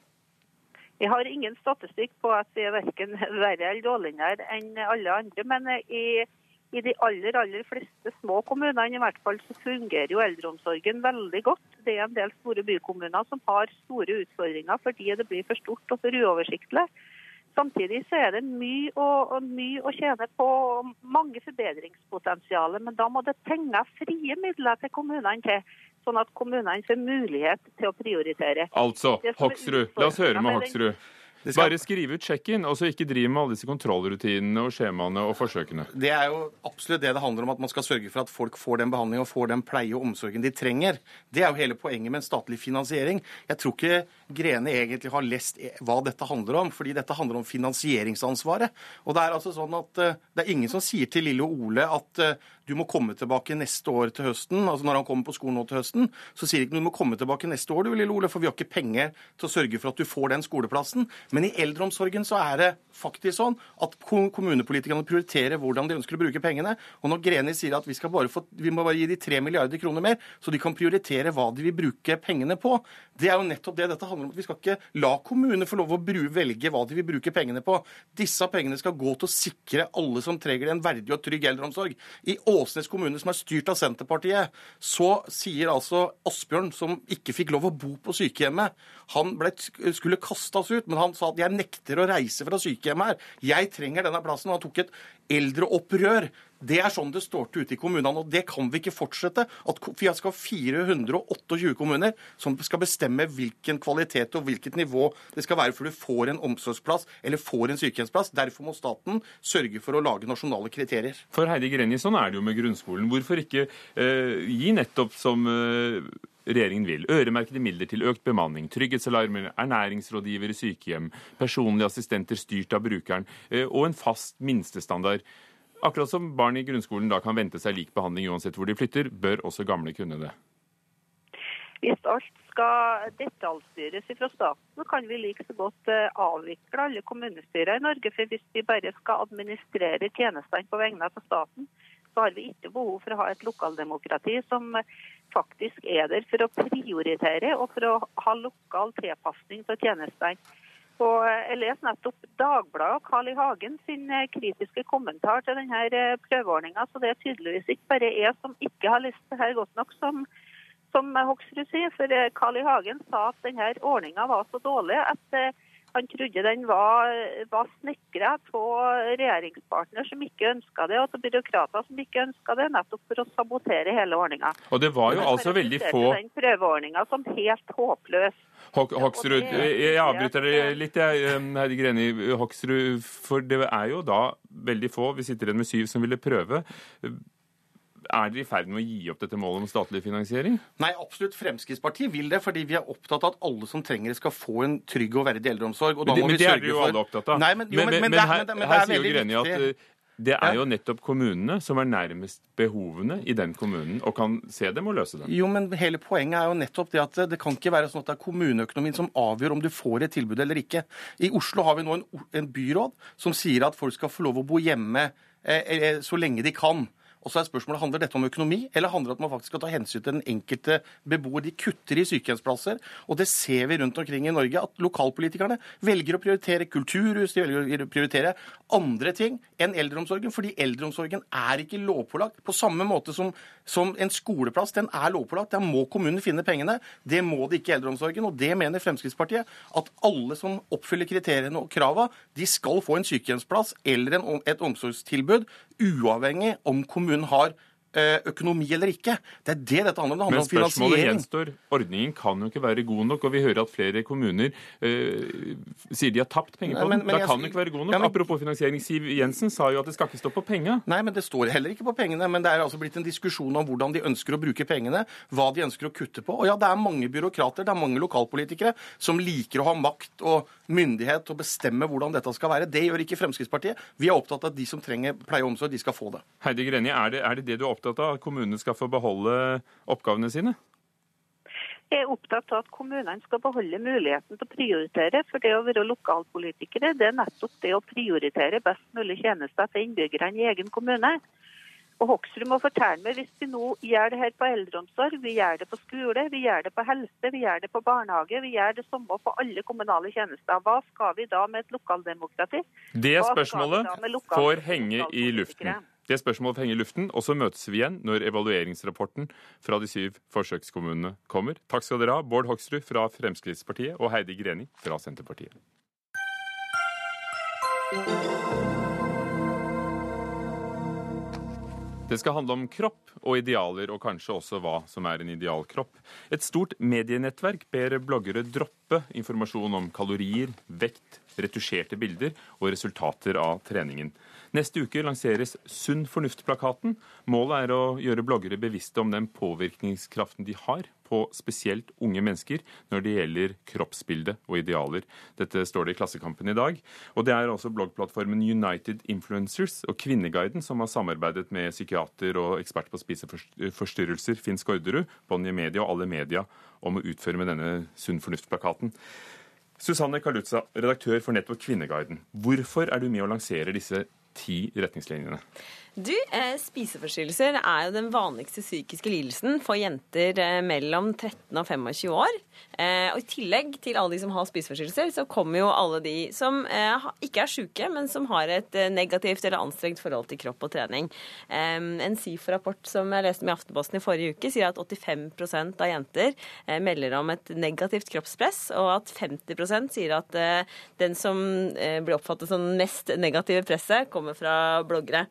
Jeg har ingen statistikk på at vi er verken verre eller dårligere enn alle andre. Men i, i, de aller aller fleste små kommunene i hvert fall så fungerer jo eldreomsorgen veldig godt. Det er en del store bykommuner som har store utfordringer fordi det blir for stort og for uoversiktlig. Samtidig så er det mye å, mye å tjene på mange forbedringspotensial. Men da må det penger, frie midler til kommunene til sånn at kommunene får mulighet til å prioritere. Altså, Hoksrud, la oss høre med Hoksrud. Skal- Bare skrive ut check-in, og så ikke drive med alle disse kontrollrutinene og skjemaene og forsøkene. Det er jo absolutt det det handler om, at man skal sørge for at folk får den behandlingen og får den pleie og omsorgen de trenger. Det er jo hele poenget med en statlig finansiering. Jeg tror ikke Grene egentlig har lest e- hva dette handler om, fordi dette handler om finansieringsansvaret. Og det er altså sånn at eh, det er ingen som sier til lille Ole at eh, du må komme tilbake neste år til høsten. Altså når han kommer på skolen nå til høsten, så sier de ikke du må komme tilbake neste år, du lille Ole, for vi har ikke penger til å sørge for at du får den skoleplassen. Men i eldreomsorgen så er det faktisk sånn at kommunepolitikerne prioriterer hvordan de ønsker å bruke pengene. Og når Greni sier at vi, skal bare få, vi må bare gi de 3 milliarder kroner mer, så de kan prioritere hva de vil bruke pengene på, det er jo nettopp det dette handler om. Vi skal ikke la kommunene få lov å velge hva de vil bruke pengene på. Disse pengene skal gå til å sikre alle som trenger en verdig og trygg eldreomsorg. I Åsnes kommune, som er styrt av Senterpartiet, så sier altså Asbjørn, som ikke fikk lov å bo på sykehjemmet, han ble, skulle kastes ut, men han sa at jeg nekter å reise fra sykehjemmet her. Jeg trenger denne plassen. Og han tok et eldreopprør. Det er sånn det står til ute i kommunene, og det kan vi ikke fortsette. At vi skal ha 428 kommuner som skal bestemme hvilken kvalitet og hvilket nivå det skal være før du får en omsorgsplass eller får en sykehjemsplass. Derfor må staten sørge for å lage nasjonale kriterier. For Heidi Greni, sånn er det jo med grunnskolen. Hvorfor ikke eh, gi nettopp som eh, regjeringen vil. Øremerkede midler til økt bemanning, trygghetsalarmer, ernæringsrådgiver i sykehjem, personlige assistenter styrt av brukeren, eh, og en fast minstestandard. Akkurat som barn i grunnskolen da kan vente seg lik behandling uansett hvor de flytter, bør også gamle kunne det. Hvis alt skal detaljstyres fra staten, kan vi like så godt eh, avvikle alle kommunestyrer i Norge. For hvis vi bare skal administrere tjenestene på vegne av staten, så har vi ikke behov for å ha et lokaldemokrati som faktisk er der for å prioritere og for å ha lokal tilpasning til tjenestene. Og eh, jeg leser nettopp Dagbladet og Carl I. Hagen sin eh, kritiske kommentar til denne prøveordninga, så det er tydeligvis ikke bare jeg som ikke har lyst til dette godt nok som, som Hoksrud sier. For eh, Carl I. Hagen sa at denne ordninga var så dårlig at eh, han trodde den var, var snekra av regjeringspartner som ikke ønska det, og av byråkrater som ikke ønska det, nettopp for å sabotere hele ordninga. Og det var jo altså veldig få Den prøveordninga som helt håpløs. Hok Hoksrud, jeg avbryter det litt, jeg, Heidi Greni. Hoksrud, for det er jo da veldig få, vi sitter igjen med syv, som ville prøve. Er dere i ferd med å gi opp dette målet om statlig finansiering? Nei, absolutt. Fremskrittspartiet vil det, fordi vi er opptatt av at alle som trenger det, skal få en trygg og verdig eldreomsorg. Og Men det, men vi det er dere jo alle opptatt av. Nei, men, jo, men, men, men, er- her, her er sier jo Greni at eh, det er jo nettopp kommunene som er nærmest behovene i den kommunen, og kan se dem og løse dem. Jo, men hele poenget er jo nettopp det at det kan ikke være sånn at det er kommuneøkonomien som avgjør om du får et tilbud eller ikke. I Oslo har vi nå en, en byråd som sier at folk skal få lov å bo hjemme eh, eh, så lenge de kan. Og så er spørsmålet, Handler dette om økonomi, eller handler det om at man faktisk skal ta hensyn til den enkelte beboer? De kutter i sykehjemsplasser, og det ser vi rundt omkring i Norge. At lokalpolitikerne velger å prioritere kulturhus, de velger å prioritere andre ting enn eldreomsorgen. Fordi eldreomsorgen er ikke lovpålagt. På samme måte som, som en skoleplass, den er lovpålagt. Der må kommunen finne pengene. Det må det ikke i eldreomsorgen. Og det mener Fremskrittspartiet. At alle som oppfyller kriteriene og krava, de skal få en sykehjemsplass eller en, et omsorgstilbud, uavhengig om kommunen har økonomi eller ikke. Det er det dette handler om. Det handler Men om spørsmålet finansiering. gjenstår. Ordningen kan jo ikke være god nok, og vi hører at flere kommuner eh, sier de har tapt penger på den. men Da kan den ikke være god nok. Ja, men- Apropos finansiering, Siv Jensen sa jo at det skal ikke stå på penga. Nei, men det står heller ikke på pengene. Men det er altså blitt en diskusjon om hvordan de ønsker å bruke pengene, hva de ønsker å kutte på. Og ja, det er mange byråkrater, det er mange lokalpolitikere som liker å ha makt og myndighet til å bestemme hvordan dette skal være. Det gjør ikke Fremskrittspartiet. Vi er opptatt av at de som trenger pleie og omsorg, de skal få det. Heidi Greni, er det, er det det du er opptatt av? At kommunene skal få beholde oppgavene sine? Jeg er opptatt av at kommunene skal beholde muligheten til å prioritere. For det å være lokalpolitikere, det er nettopp det å prioritere best mulig tjenester til innbyggerne i egen kommune. Og Hoksrud må fortelle meg, hvis vi nå gjør det her på eldreomsorg, vi gjør det på skole, vi gjør det på helse, vi gjør det på barnehage, vi gjør det samme på alle kommunale tjenester. Hva skal vi da med et lokaldemokrati? Det spørsmålet får henge i luften. Det spørsmålet henger henge i luften, og så møtes vi igjen når evalueringsrapporten fra de syv forsøkskommunene kommer. Takk skal dere ha, Bård Hoksrud fra Fremskrittspartiet og Heidi Greni fra Senterpartiet. Det skal handle om kropp og idealer, og kanskje også hva som er en ideal kropp. Et stort medienettverk ber bloggere droppe informasjon om kalorier, vekt, retusjerte bilder og resultater av treningen. Neste uke lanseres Sunn fornuft-plakaten. Målet er å gjøre bloggere bevisste om den påvirkningskraften de har på spesielt unge mennesker når det gjelder kroppsbilde og idealer. Dette står det i Klassekampen i dag. Og det er også bloggplattformen United Influencers og Kvinneguiden som har samarbeidet med psykiater og ekspert på spiseforstyrrelser Finn Skårderud, Bonnier Media og Alle Media om å utføre med denne Sunn fornuft-plakaten. Susanne Kalutza, redaktør for nettopp Kvinneguiden. Hvorfor er du med å lansere disse ti retningslinjene? Du, eh, Spiseforstyrrelser er jo den vanligste psykiske lidelsen for jenter eh, mellom 13 og 25 år. Eh, og I tillegg til alle de som har spiseforstyrrelser, så kommer jo alle de som eh, ikke er syke, men som har et eh, negativt eller anstrengt forhold til kropp og trening. Eh, en SIFO-rapport som jeg leste med i Aftenposten i forrige uke, sier at 85% av jenter melder om et negativt kroppspress, og at 50% sier at den som blir oppfattet som mest negative presset, kommer fra bloggere.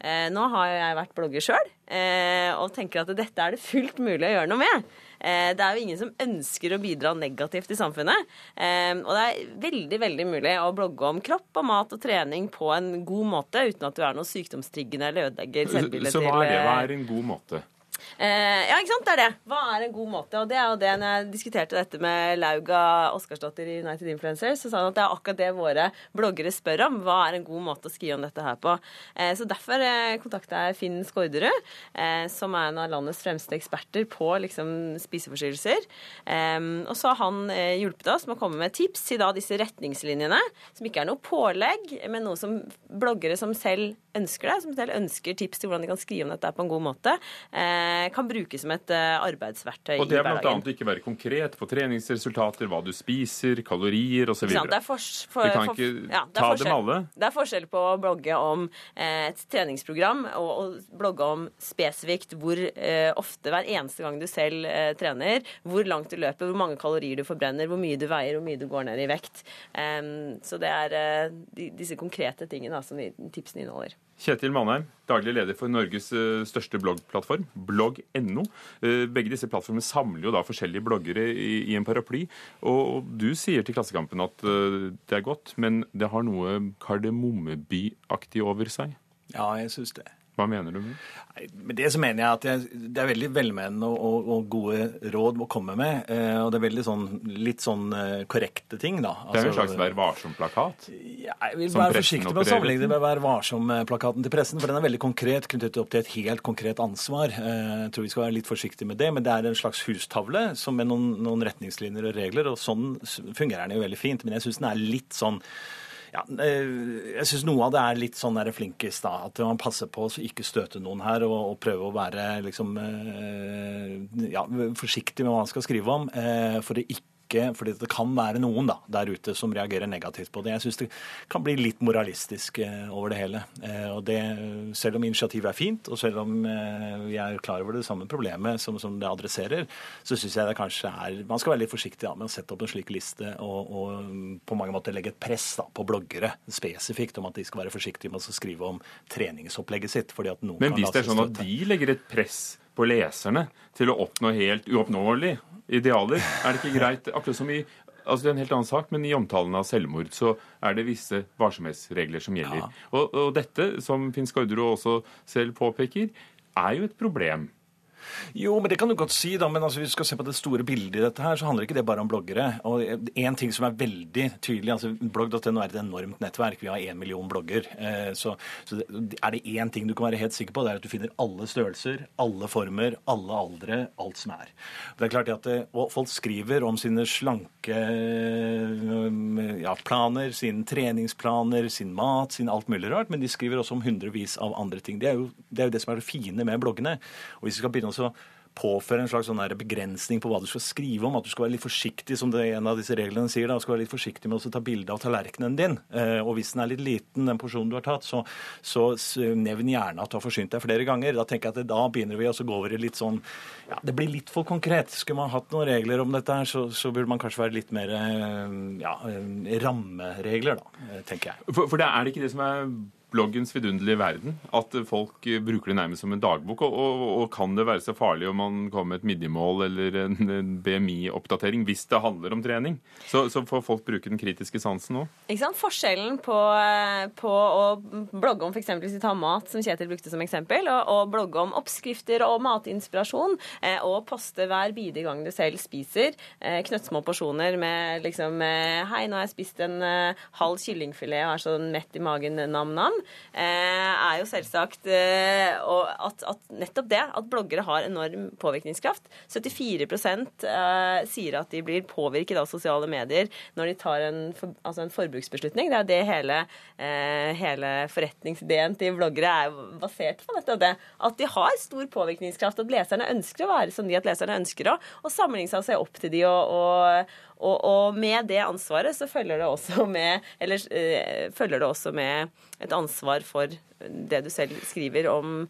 Eh, nå har jeg vært blogger sjøl, eh, og tenker at dette er det fullt mulig å gjøre noe med. Eh, det er jo ingen som ønsker å bidra negativt i samfunnet. Og det er veldig veldig mulig å blogge om kropp og mat og trening på en god måte, uten at du er noe sykdomstriggende eller ødelegger selvbildet til Så hva er det? Hva er en god måte? Eh, ja, ikke sant. Det er det. Hva er en god måte? Og det er jo det når jeg diskuterte dette med Lauga Oskarsdottir i United Influencers, så sa han at det er akkurat det våre bloggere spør om. Hva er en god måte å skrive om dette her på? Eh, så derfor eh, kontakta jeg Finn Skårderud, som er en av landets fremste eksperter på liksom, spiseforstyrrelser. Eh, og så har han hjulpet oss med å komme med tips til da disse retningslinjene, som ikke er noe pålegg, men noe som bloggere som selv ønsker det, som selv ønsker tips til hvordan de kan skrive om dette på en god måte. Eh, kan brukes som et eh, arbeidsverktøy i hverdagen. Og Det er bl.a. ikke være konkret på treningsresultater, hva du spiser, kalorier osv. Vi kan ikke ja, ta dem alle. Det er forskjell på å blogge om eh, et treningsprogram og å blogge om spesifikt hvor eh, ofte, hver eneste gang du selv eh, trener, hvor langt du løper, hvor mange kalorier du forbrenner, hvor mye du veier, hvor mye du går ned i vekt. Så det er disse konkrete tingene som tipsene inneholder. Kjetil Manheim, daglig leder for Norges eh, største bloggplattform, blogg.no. Eh, begge disse plattformene samler jo da forskjellige bloggere i, en paraply. Og du sier til Klassekampen at eh, det er godt, men det har noe Kardemommeby-aktig over seg? Ja, jeg syns det. Hva mener du med Med det så mener jeg at det er veldig velmenende og, og, gode råd å komme med. Eh, og det er veldig sånn, litt sånn eh, korrekte ting, da. Altså, det er jo en slags Vær varsom-plakat? Ja, jeg vil være forsiktig med å sammenligne det med Vær varsom-plakaten til pressen, for den er veldig konkret knyttet opp til et helt konkret ansvar. Eh, jeg tror vi skal være litt forsiktige med det, men det er en slags hustavle som med noen, noen retningslinjer og regler, og sånn fungerer den jo veldig fint. Men jeg syns den er litt sånn ja, eh, jeg syns noe av det er litt sånn der flinkest, da. At man passer på å ikke støte noen her, og, og prøve å være liksom eh, ja, forsiktig med hva man skal skrive om. Eh, for det ikke ikke fordi det kan være noen da, der ute som reagerer negativt på det. Jeg syns det kan bli litt moralistisk eh, over det hele. Eh, og det, selv om initiativet er fint, og selv om eh, vi er klar over det samme problemet som, som det adresserer, så syns jeg det kanskje er Man skal være litt forsiktig da, med å sette opp en slik liste og, og på mange måter legge et press da, på bloggere spesifikt om at de skal være forsiktige med å skrive om treningsopplegget sitt. fordi at noen Men hvis det er sånn at de legger et press på leserne til å oppnå helt uoppnåelig idealer. Er det ikke greit, akkurat som i altså Det er en helt annen sak, men i omtalen av selvmord så er det visse varsomhetsregler som gjelder. Ja. Og, og, dette, som Finn Skårderud også selv påpeker, er jo et problem. Jo, men det kan du godt si, da. Men altså, hvis du skal se på det store bildet i dette her, så handler ikke det bare om bloggere. Og en ting som er veldig tydelig, altså Blogg.no er et enormt nettverk. Vi har én million blogger. Eh, så, så er det én ting du kan være helt sikker på, det er at du finner alle størrelser, alle former, alle aldre, alt som er. Det er klart at og Folk skriver om sine slanke eh, ja, planer, sine treningsplaner, sin mat, sin alt mulig rart, men de skriver også om hundrevis av andre ting. Det er jo det, er jo det som er det fine med bloggene. Og hvis vi skal begynne å så påføre en slags sånn begrensning på hva du skal skrive om. At du skal være litt forsiktig, som det en av disse reglene sier. da, du skal være litt forsiktig med å ta bilde av tallerkenen din. Eh, og hvis den er litt liten, den porsjonen du har tatt, så, så nevn gjerne at du har forsynt deg flere ganger. Da tenker jeg at det, da begynner vi å gå over i litt sånn ja, Det blir litt for konkret. Skulle man hatt noen regler om dette, så, så burde man kanskje være litt mer eh, ja, rammeregler, da, eh, tenker jeg. For, for det er ikke det som er bloggens vidunderlige verden. At folk bruker det nærmest som en dagbok. Og, og, og kan det være så farlig om man kommer med et midjemål eller en, en BMI-oppdatering hvis det handler om trening? Så, så, får folk bruke den kritiske sansen òg. Forskjellen på, på, å blogge om f.eks. hvis vi tar mat, som Kjetil brukte som eksempel, og, og blogge om oppskrifter og matinspirasjon, eh, og poste hver bidige gang du selv spiser eh, knøttsmå porsjoner med liksom eh, Hei, nå har jeg spist en eh, halv kyllingfilet og er så mett i magen, nam-nam. Eh, er jo selvsagt eh, at, at, nettopp det, at bloggere har enorm påvirkningskraft. 74 eh, sier at de blir påvirket av sosiale medier når de tar en, altså en forbruksbeslutning. Det er det hele, hele forretningsideen til bloggere er basert på. nettopp det, At de har stor påvirkningskraft, at leserne ønsker å være som de, at leserne ønsker å, å sammenligne seg opp til de og, og, og, og, med det ansvaret så følger det også med eller, øh, følger det også med et ansvar for det du selv skriver om,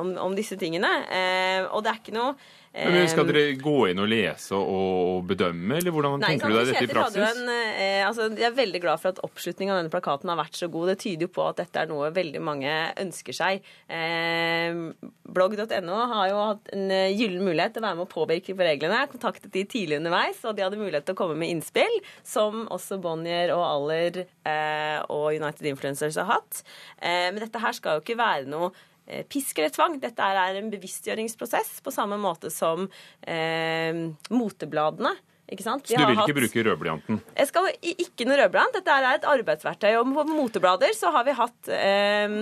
om, om disse tingene. Eh, og det er ikke noe men Skal dere gå inn og lese og bedømme, eller hvordan Nei, tenker du deg dette i praksis? En, eh, altså, jeg er veldig glad for at oppslutningen av denne plakaten har vært så god. Det tyder jo på at dette er noe veldig mange ønsker seg. Eh, Blogg.no har jo hatt en eh, gyllen mulighet til å være med å påvirke på reglene. Jeg kontaktet de tidlig underveis, og de hadde mulighet til å komme med innspill, som også Bonnier og Aller eh, og United Influencers har hatt. Eh, men dette her skal jo ikke være noe Eh, pisk eller tvang. Dette er en bevisstgjøringsprosess på samme måte som eh, motebladene? Så du vil ikke bruke rødblyanten? Jeg skal ikke noe rødblyant. Dette er et arbeidsverktøy. Og på moteblader så har vi hatt eh,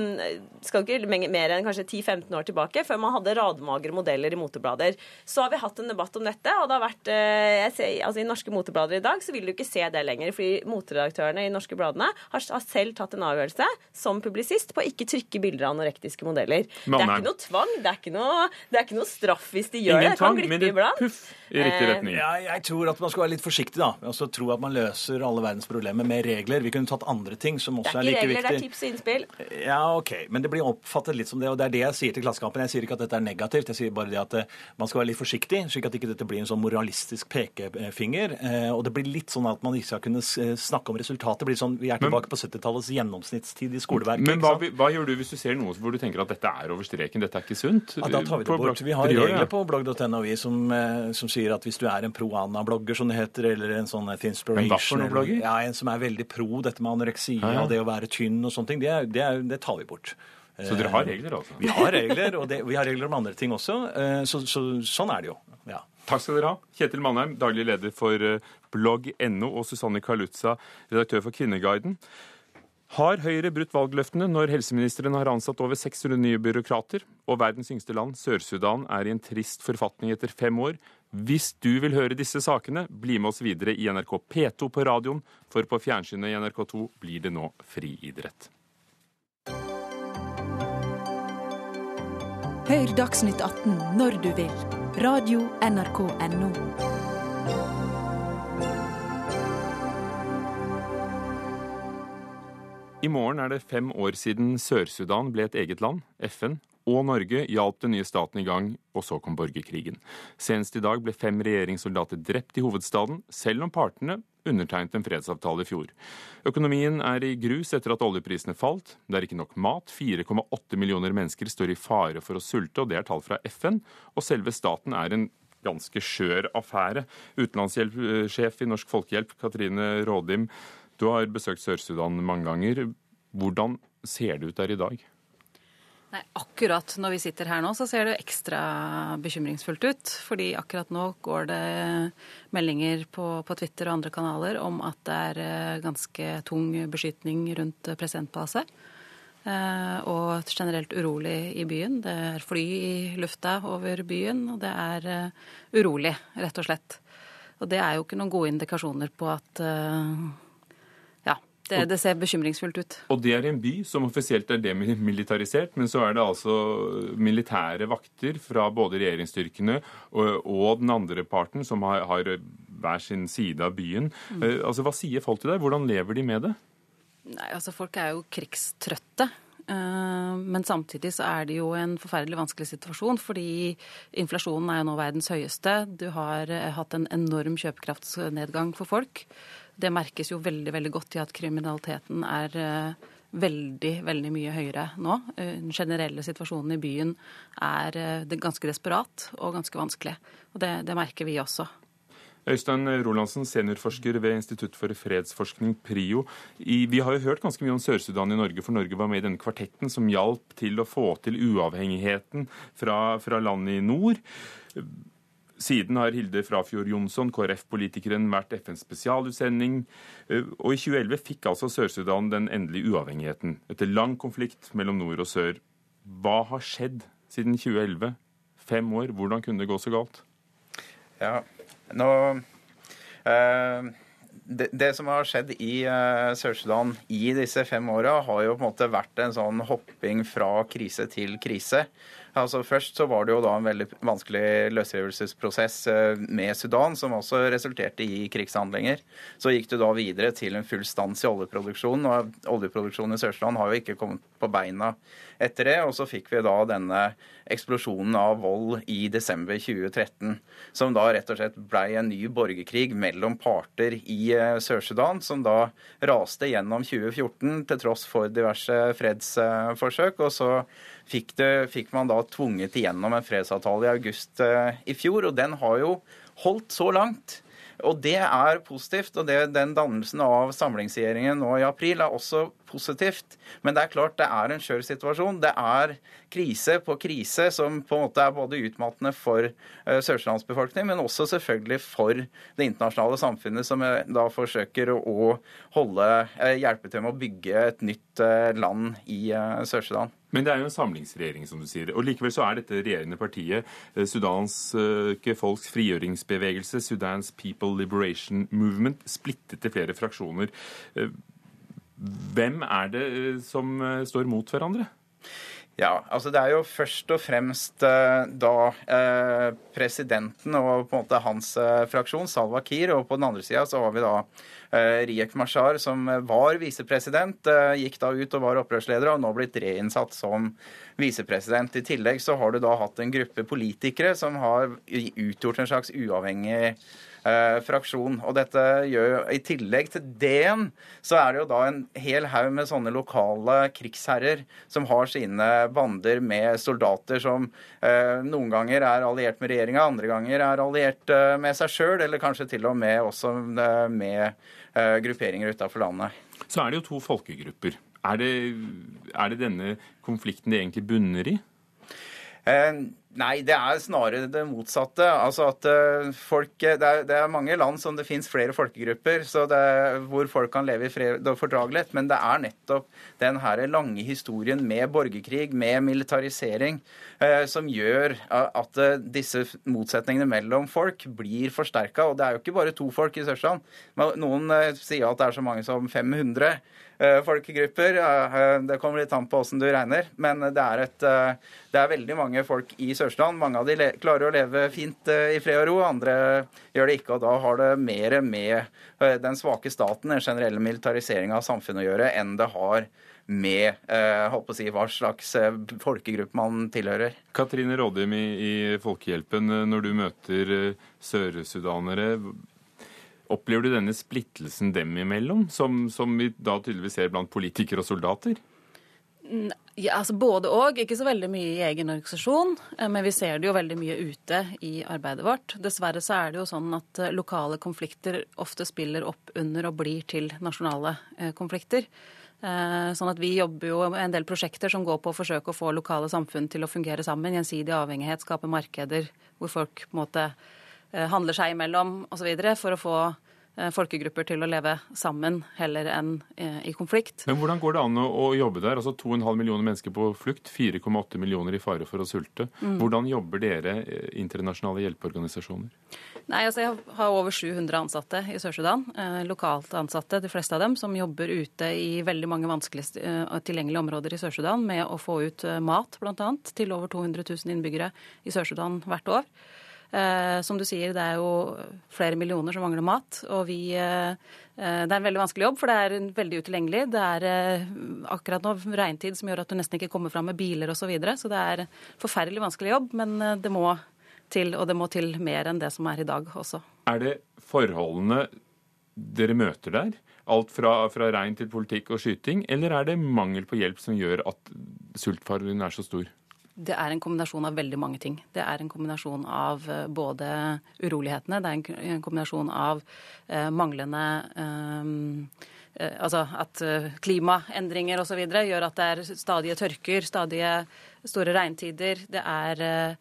skal ikke mer enn kanskje 10-15 år tilbake, før man hadde radmagre modeller i moteblader. Så har vi hatt en debatt om dette, og det har vært eh, ser, altså I norske moteblader i dag så vil du ikke se det lenger, fordi moteredaktørene i norske bladene har, har, selv tatt en avgjørelse som publisist på å ikke trykke bilder av anorektiske modeller. Det er ikke noe tvang, det er ikke noe, det er ikke noe straff hvis de gjør Ingen det. Det kan glippe iblant. Puff i riktig eh. Ja, jeg tror at man skal være litt forsiktig, da. Altså tro at man løser alle verdens problemer med regler. Vi kunne tatt andre ting som også er, like viktig. Det er ikke regler, viktig. Det er tips og innspill. Ja, OK. Men det blir oppfattet litt som det, og det er det jeg sier til Klassekampen. Jeg sier ikke at dette er negativt, jeg sier bare det at eh, man skal være litt forsiktig, slik at ikke dette blir en sånn moralistisk pekefinger. Eh, og det blir litt sånn at man ikke skal kunne snakke om resultatet. Det blir sånn, Vi er tilbake men, på 70-tallets gjennomsnittstid i skoleverket. Men hva, hva, gjør du hvis du ser noe hvor du tenker at dette er over streken, dette er ikke sunt? Ja, da tar vi det bort. Vi har regler på blogg.no som, som sier at hvis du er en pro-Ana-blogger, som det heter, eller en sånn Thinspiration. En blogger? Ja, en som er veldig pro dette med anoreksi ja, ja. og det å være tynn og sånne ting. Det, det, det tar vi bort. Så dere har regler, altså? Vi har regler, og det, vi har regler om andre ting også. Eh, så, så, sånn er det jo. Ja. Takk skal dere ha. Kjetil Mannheim, daglig leder for eh, blogg.no, og Susanne Kalutza, redaktør for Kvinneguiden. Har Høyre brutt valgløftene når helseministeren har ansatt over 600 nye byråkrater, og verdens yngste land, Sør-Sudan, er i en trist forfatning etter fem år? Hvis du vil høre disse sakene, bli med oss videre i NRK P2 på radioen, for på fjernsynet i NRK2 blir det nå friidrett. Hør Dagsnytt 18 når du vil. Radio NRK Radio.nrk.no. I morgen er det fem år siden Sør-Sudan ble et eget land. FN og Norge hjalp den nye staten i gang, og så kom borgerkrigen. Senest i dag ble fem regjeringssoldater drept i hovedstaden, selv om partene undertegnet en fredsavtale i fjor. Økonomien er i grus etter at oljeprisene falt. Det er ikke nok mat. 4,8 millioner mennesker står i fare for å sulte, og det er tall fra FN. Og selve staten er en ganske skjør affære. Utenlandshjelpsjef i Norsk Folkehjelp, Katrine Rådim, du har besøkt Sør-Sudan mange ganger. Hvordan ser det ut der i dag? Nei, Akkurat når vi sitter her nå, så ser det ekstra bekymringsfullt ut. Fordi akkurat nå går det meldinger på, på Twitter og andre kanaler om at det er eh, ganske tung beskytning rundt presidentpalasset. Eh, og generelt urolig i byen. Det er fly i lufta over byen, og det er eh, urolig, rett og slett. Og det er jo ikke noen gode indikasjoner på at det, det, ser bekymringsfullt ut. Og det er en by som offisielt er demilitarisert, men så er det altså militære vakter fra både regjeringsstyrkene og, og den andre parten som har, har, hver sin side av byen. Mm. Uh, altså, Hva sier folk til deg? Hvordan lever de med det? Nei, altså Folk er jo krigstrøtte. Eh, men samtidig så er det jo en forferdelig vanskelig situasjon, fordi inflasjonen er jo nå verdens høyeste. Du har eh, hatt en enorm kjøpekraftsnedgang for folk. Det merkes jo veldig veldig godt i at kriminaliteten er, veldig, veldig mye høyere nå. Den generelle situasjonen i byen er ganske desperat og ganske vanskelig. Og det, det merker vi også. Øystein Rolandsen, seniorforsker ved Institutt for fredsforskning, PRIO. I, vi har jo hørt ganske mye om Sør-Sudan i Norge, for Norge var med i denne kvartetten som hjalp til å få til uavhengigheten fra, fra landet i nord. Siden har Hilde Frafjord Jonsson, KrF-politikeren, vært FNs spesialutsending. Og i 2011 fikk altså Sør-Sudan den endelige uavhengigheten, etter lang konflikt mellom nord og sør. Hva har skjedd siden 2011? Fem år, hvordan kunne det gå så galt? Ja, nå eh, det, det, som har skjedd i uh, Sør-Sudan i disse fem åra, har jo på en måte vært en sånn hopping fra krise til krise. Altså Først så var det jo da en veldig vanskelig løsrivelsesprosess uh, med Sudan, som også resulterte i krigshandlinger. Så gikk det da videre til en full stans i oljeproduksjonen, og oljeproduksjonen i Sør-Sudan har jo ikke kommet på beina etter det. Og så fikk vi da denne eksplosjonen av vold i desember 2013, som da rett og slett blei en ny borgerkrig mellom parter i eh, Sør-Sudan, som da raste gjennom 2014 til tross for diverse fredsforsøk. Og så fikk, det, fikk man da tvunget igjennom en fredsavtale i august eh, i fjor, og den har jo holdt så langt. Og det er positivt. Og det, den dannelsen av samlingsregjeringen nå i april er også positivt. Men det er klart det er en skjør situasjon. Det er krise på krise som på en måte er både utmattende for uh, sørlandsbefolkningen, men også selvfølgelig for det internasjonale samfunnet, som uh, da forsøker å, holde, uh, hjelpe til med å bygge et nytt land i Sør-Sudan. Men det er jo en samlingsregjering, som du sier. Og likevel så er dette regjerende partiet, sudanske folks frigjøringsbevegelse, Sudans People Liberation Movement, splittet til flere fraksjoner. Hvem er det eh, som eh, står mot hverandre? Ja, altså Det er jo først og fremst eh, da eh, presidenten og på en måte hans eh, fraksjon, Salwa Kiir, og på den andre sida så har vi da eh, Riek Mashar, som var visepresident, gikk da ut og var opprørsleder, og nå blitt reinnsatt som visepresident. I tillegg så har du da hatt en gruppe politikere som har utgjort en slags uavhengig eh, fraksjon. Og dette gjør jo, I tillegg til DN, så er det jo da en hel haug med sånne lokale krigsherrer som har sine bander med soldater som eh, noen ganger er alliert med regjeringa, andre ganger er alliert eh, med seg sjøl, eller kanskje til og med også eh, med eh, grupperinger utafor landet. Så er det jo to folkegrupper. Er det, er det denne konflikten det egentlig bunner i? Eh, Nei, det er snarere det motsatte. Altså at eh, folk, det, er, det er mange land som det fins flere folkegrupper er, hvor folk kan leve i fred og fordragelighet. Men det er nettopp den lange historien med borgerkrig, med militarisering, eh, som gjør at eh, disse motsetningene mellom folk blir forsterka. Og det er jo ikke bare to folk i Sørstrand. Noen eh, sier at det er så mange som 500 eh, folkegrupper. Det kommer litt an på åssen du regner. Men det er, et, det er veldig mange folk i Sørstrand Mange av de klarer å leve fint eh, i fred og ro, andre gjør det ikke. og Da har det mer med eh, den svake staten, den generelle militariseringa av samfunnet å gjøre, enn det har med eh, holdt å si, hva slags folkegruppe man tilhører. Katrine Rådhjem i, i Folkehjelpen, når du møter sørsudanere, opplever du denne splittelsen dem imellom, som, som vi da tydeligvis ser blant politikere og soldater? Ja, altså Både og. Ikke så veldig mye i egen organisasjon, eh, men vi ser det jo veldig mye ute i arbeidet vårt. Dessverre så er det jo sånn at eh, lokale konflikter ofte spiller opp under og blir til nasjonale eh, konflikter. Sånn at Vi jobber jo med en del prosjekter som går på å forsøke å få lokale samfunn til å fungere sammen. Gjensidig avhengighet, skape markeder hvor folk på en måte handler seg imellom osv. for å få Eh, folkegrupper til å leve sammen heller enn eh, i konflikt. Men Hvordan går det an å jobbe der? Altså 2,5 millioner mennesker på flukt, 4,8 millioner i fare for å sulte. Mm. Hvordan jobber dere eh, internasjonale hjelpeorganisasjoner? Nei, altså Jeg har over 700 ansatte i Sør-Sudan. lokalt ansatte, de fleste av dem, som jobber ute i veldig mange vanskelig tilgjengelige områder i Sør-Sudan med å få ut mat, bl.a., til over 200 000 innbyggere i Sør-Sudan hvert år. Eh, som du sier, det er jo flere millioner som mangler mat. Og vi eh, eh, Det er en veldig vanskelig jobb, for det er veldig utilgjengelig. Det er akkurat nå regntid som gjør at du nesten ikke kommer fram med biler osv. Så, videre. så det er forferdelig vanskelig jobb, men det må til, og det må til mer enn det som er i dag også. Er det forholdene dere møter der? Alt fra, fra rein til politikk og skyting, eller er det mangel på hjelp som gjør at sultfaren er så stor? Det er en kombinasjon av veldig mange ting. Det er en kombinasjon av eh, både urolighetene, det er en kombinasjon av eh, manglende eh, eh, Altså at klimaendringer osv. gjør at det er stadige tørker, stadige store regntider. Det er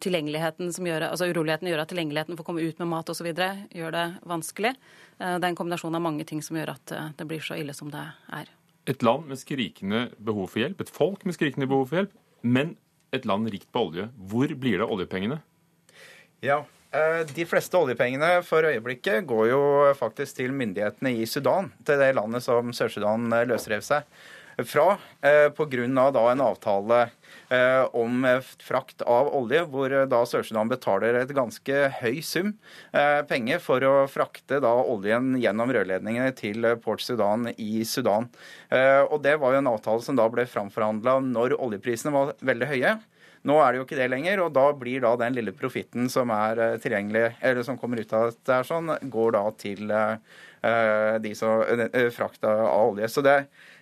tilgjengeligheten som gjør Altså uroligheten gjør at tilgjengeligheten for å komme ut med mat osv. gjør det vanskelig. det er en kombinasjon av mange ting som gjør at det blir så ille som det er. Et land med skrikende behov for hjelp, et folk med skrikende behov for hjelp, men et land rikt på olje. Hvor blir det av oljepengene? Ja, eh, de fleste oljepengene for øyeblikket går jo faktisk til myndighetene i Sudan. Til det landet som Sør-Sudan eh, løsrev seg fra eh, pga. en avtale om frakt av olje, hvor da Sør-Sudan betaler et ganske høy sum penger for å frakte da oljen gjennom rørledningene til Port Sudan i Sudan. Og Det var jo en avtale som da ble framforhandla når oljeprisene var veldig høye. Nå er det jo ikke det lenger, og da blir da den lille profitten som er tilgjengelig, eller som kommer ut av dette, sånn, går da til de som frakta av olje. Så det,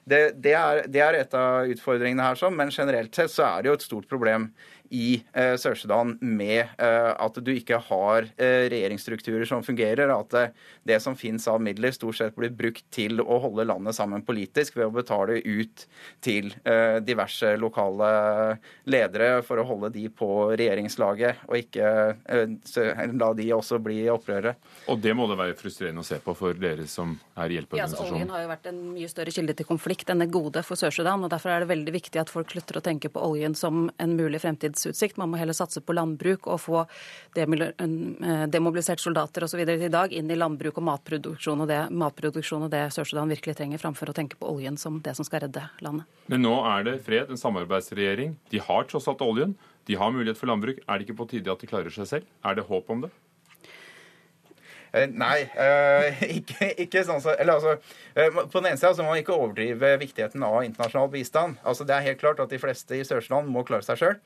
det, det, er, det er et av utfordringene her, sånn, men generelt sett så er det jo et stort problem i eh, Sør-Sudan med eh, at du ikke har eh, regjeringsstrukturer som fungerer. At det som finnes av midler, stort sett blir brukt til å holde landet sammen politisk ved å betale ut til diverse lokale ledere for å holde de på regjeringslaget, og ikke la de også bli opprørere. Og det må det være frustrerende å se på for dere som er i hjelpeorganisasjonen? Ja, altså, oljen har jo vært en mye større kilde til konflikt enn et gode for Sør-Sudan. og Derfor er det veldig viktig at folk slutter å tenke på oljen som en mulig fremtid fredsutsikt. Man må heller satse på landbruk og få demobiliserte demobilisert soldater osv. i dag inn i landbruk og matproduksjon og det, matproduksjon og det Sør-Sudan virkelig trenger, framfor å tenke på oljen som det som skal redde landet. Men nå er det fred, en samarbeidsregjering. De har tross alt oljen. De har mulighet for landbruk. Er det ikke på tide at de klarer seg selv? Er det håp om det? Eh, nei, eh, ikke, ikke, sånn så Eller altså eh, På den ene sida må man ikke overdrive viktigheten av internasjonal bistand. Altså Det er helt klart at de fleste i Sør-Sudan må klare seg sjøl.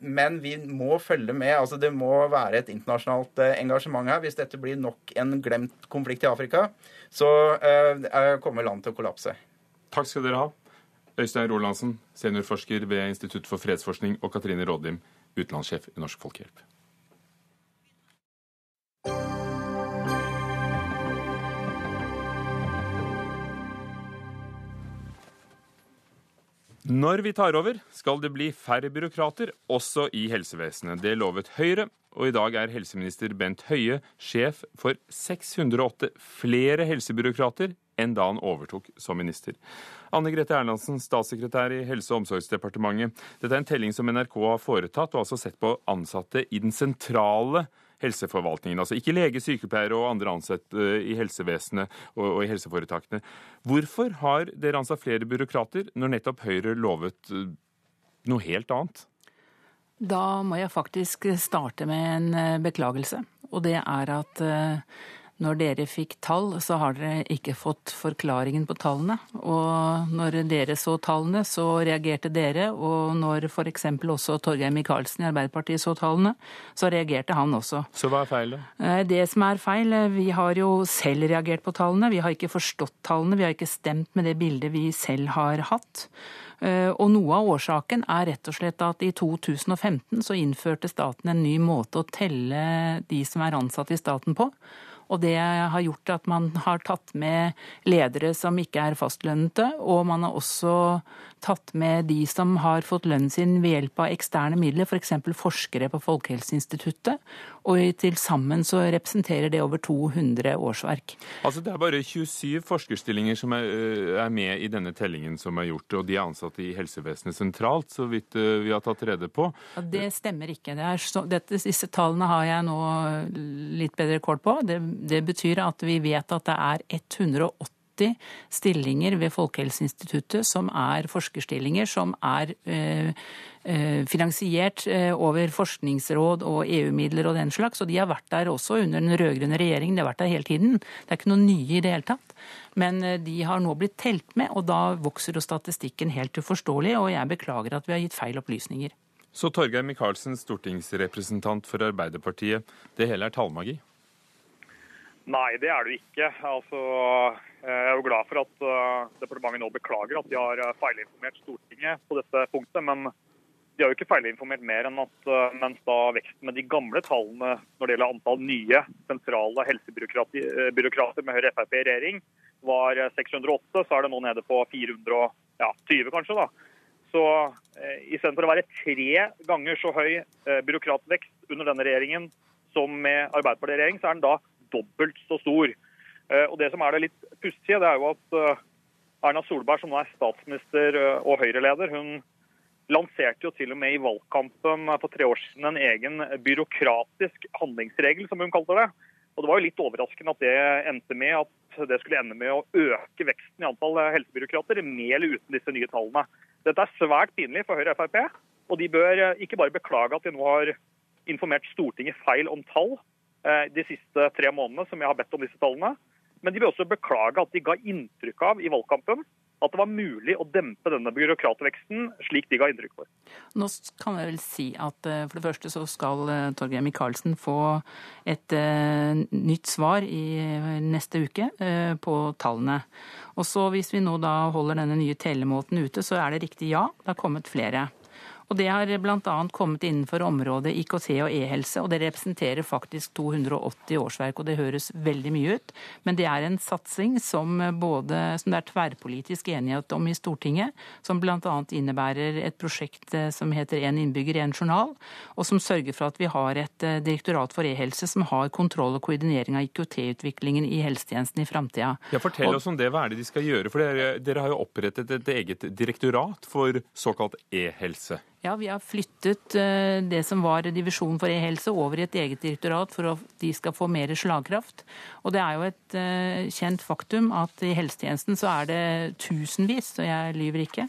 Men vi må følge med. altså Det må være et internasjonalt engasjement her. Hvis dette blir nok en glemt konflikt i Afrika, så kommer landet til å kollapse. Takk skal dere ha. Øystein Rolandsen, seniorforsker ved Institutt for fredsforskning, og Katrine Rådlim, utenlandssjef i Norsk Folkehjelp. Når vi tar over, skal det bli færre byråkrater, også i helsevesenet. Det lovet Høyre, og i dag er helseminister Bent Høie sjef for 608 flere helsebyråkrater enn da han overtok som minister. Anne Grete Erlandsen, statssekretær i Helse- og omsorgsdepartementet. Dette er en telling som NRK har foretatt, og altså sett på ansatte i den sentrale helseforvaltningen. Altså ikke lege, sykepleiere og andre ansatte eh, i helsevesenet og, i helseforetakene. Hvorfor har dere ansatt flere byråkrater når nettopp Høyre lovet eh, noe helt annet? Da må jeg faktisk starte med en eh, beklagelse. Og det er at når dere fikk tall, så har dere ikke fått forklaringen på tallene. Og når dere så tallene, så reagerte dere. Og når f.eks. også Torgeir Micaelsen i Arbeiderpartiet så tallene, så reagerte han også. Så hva er feil, da? Eh, det som er feil, eh, vi har jo selv reagert på tallene. Vi har ikke forstått tallene. Vi har ikke stemt med det bildet vi selv har hatt. Eh, og noe av årsaken er rett og slett at i 2015 så innførte staten en ny måte å telle de som er ansatt i staten på. Og det har gjort at man har tatt med ledere som ikke er fastlønnede, og man har også tatt med de som har fått lønnen sin ved hjelp av eksterne midler, f.eks. For forskere på Folkehelseinstituttet. Og til sammen så representerer det over 200 årsverk. Altså Det er bare 27 forskerstillinger som er, øh, er med i denne tellingen som er gjort, og de er ansatte i helsevesenet sentralt, så vidt øh, vi har tatt rede på. Ja, det stemmer ikke. Det så, dette, disse tallene har jeg nå litt bedre kål på. Det, det betyr at vi vet at det er 180 80 stillinger ved Folkehelseinstituttet som er forskerstillinger som er eh, eh, finansiert eh, over forskningsråd og EU-midler og den slags. Og de har vært der også under den rød-grønne regjeringen. De har vært der hele tiden. Det er ikke noe nye i det hele tatt. Men de har nå blitt telt med, og da vokser jo statistikken helt uforståelig. Og jeg beklager at vi har gitt feil opplysninger. Så Torgeir Micaelsen, stortingsrepresentant for Arbeiderpartiet. Det hele er tallmagi? Nei, det er det ikke. Altså, jeg er jo glad for at uh, departementet nå beklager at de har uh, feilinformert Stortinget på dette punktet. Men de har jo ikke feilinformert mer enn at uh, mens da veksten med de gamle tallene når det gjelder antall nye sentrale helsebyråkrater med Høyre Frp i regjering var 608, så er det nå nede på 420 kanskje. da. Så eh, istedenfor å være tre ganger så høy eh, byråkratvekst under denne regjeringen som med Arbeiderpartiet regjering, så er den da dobbelt så stor. Eh, og Det som er det litt pussige, det er jo at eh, Erna Solberg, som nå er statsminister eh, og Høyre-leder, hun lanserte jo til og med i valgkampen for tre år siden en egen byråkratisk handlingsregel, som hun kalte det. Og Det var jo litt overraskende at det endte med at det skulle ende med å øke veksten i antall helsebyråkrater, med eller uten disse nye tallene. Dette er svært pinlig for Høyre og Frp, og de bør ikke bare beklage at de nå har informert Stortinget feil om tall de siste tre månedene, som jeg har bedt om disse tallene, men de vil også beklage at de ga inntrykk av i valgkampen at det var mulig å dempe denne byråkratveksten slik de ga inntrykk for. Nå kan jeg vel si at eh, for det første så skal eh, Torgeir Micaelsen få et nytt svar i neste uke på tallene. Og så hvis vi nå da holder denne nye tellemåten ute, så er det riktig ja, det har kommet flere. Og Det har bl.a. kommet innenfor området IKT og e-helse, og det representerer faktisk 280 årsverk. og Det høres veldig mye ut, men det er en satsing som, både, som det er tverrpolitisk enighet om i Stortinget, som bl.a. innebærer et prosjekt eh, som heter Én innbygger, én journal, og som sørger for at vi har et eh, direktorat for e-helse som har kontroll og koordinering av IKT-utviklingen i helsetjenesten i framtida. Ja, fortell oss om det. Hva er det de skal gjøre? For dere, dere har jo opprettet et eget direktorat for såkalt e-helse. Ja, vi har flyttet eh, det som var divisjonen for e-helse over i et eget direktorat for at de skal få mer slagkraft. Og det er jo et eh, kjent faktum at i helsetjenesten så er det tusenvis, og jeg lyver ikke,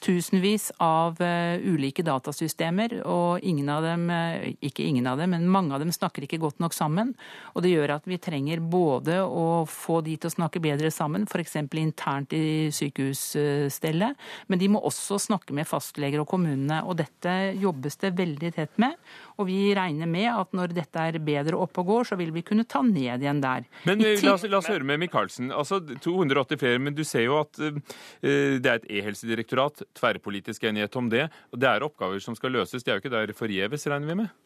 tusenvis av uh, ulike datasystemer, og ingen av dem, uh, ikke ingen av dem, men mange av dem snakker ikke godt nok sammen. Og det gjør at vi trenger både å få de til å snakke bedre sammen, f.eks. internt i sykehusstellet, men de må også snakke med fastleger og kommunene. Og dette jobbes det veldig tett med. Og vi regner med at når dette er bedre oppe og går, så vil vi kunne ta ned igjen der. Men la oss, la oss høre med Micaelsen. Altså 280 flere, men du ser jo at uh, det er et e-helsedirektorat tverrpolitisk enighet om det. og Det er oppgaver som skal løses. De er jo ikke der forgjeves, regner vi med?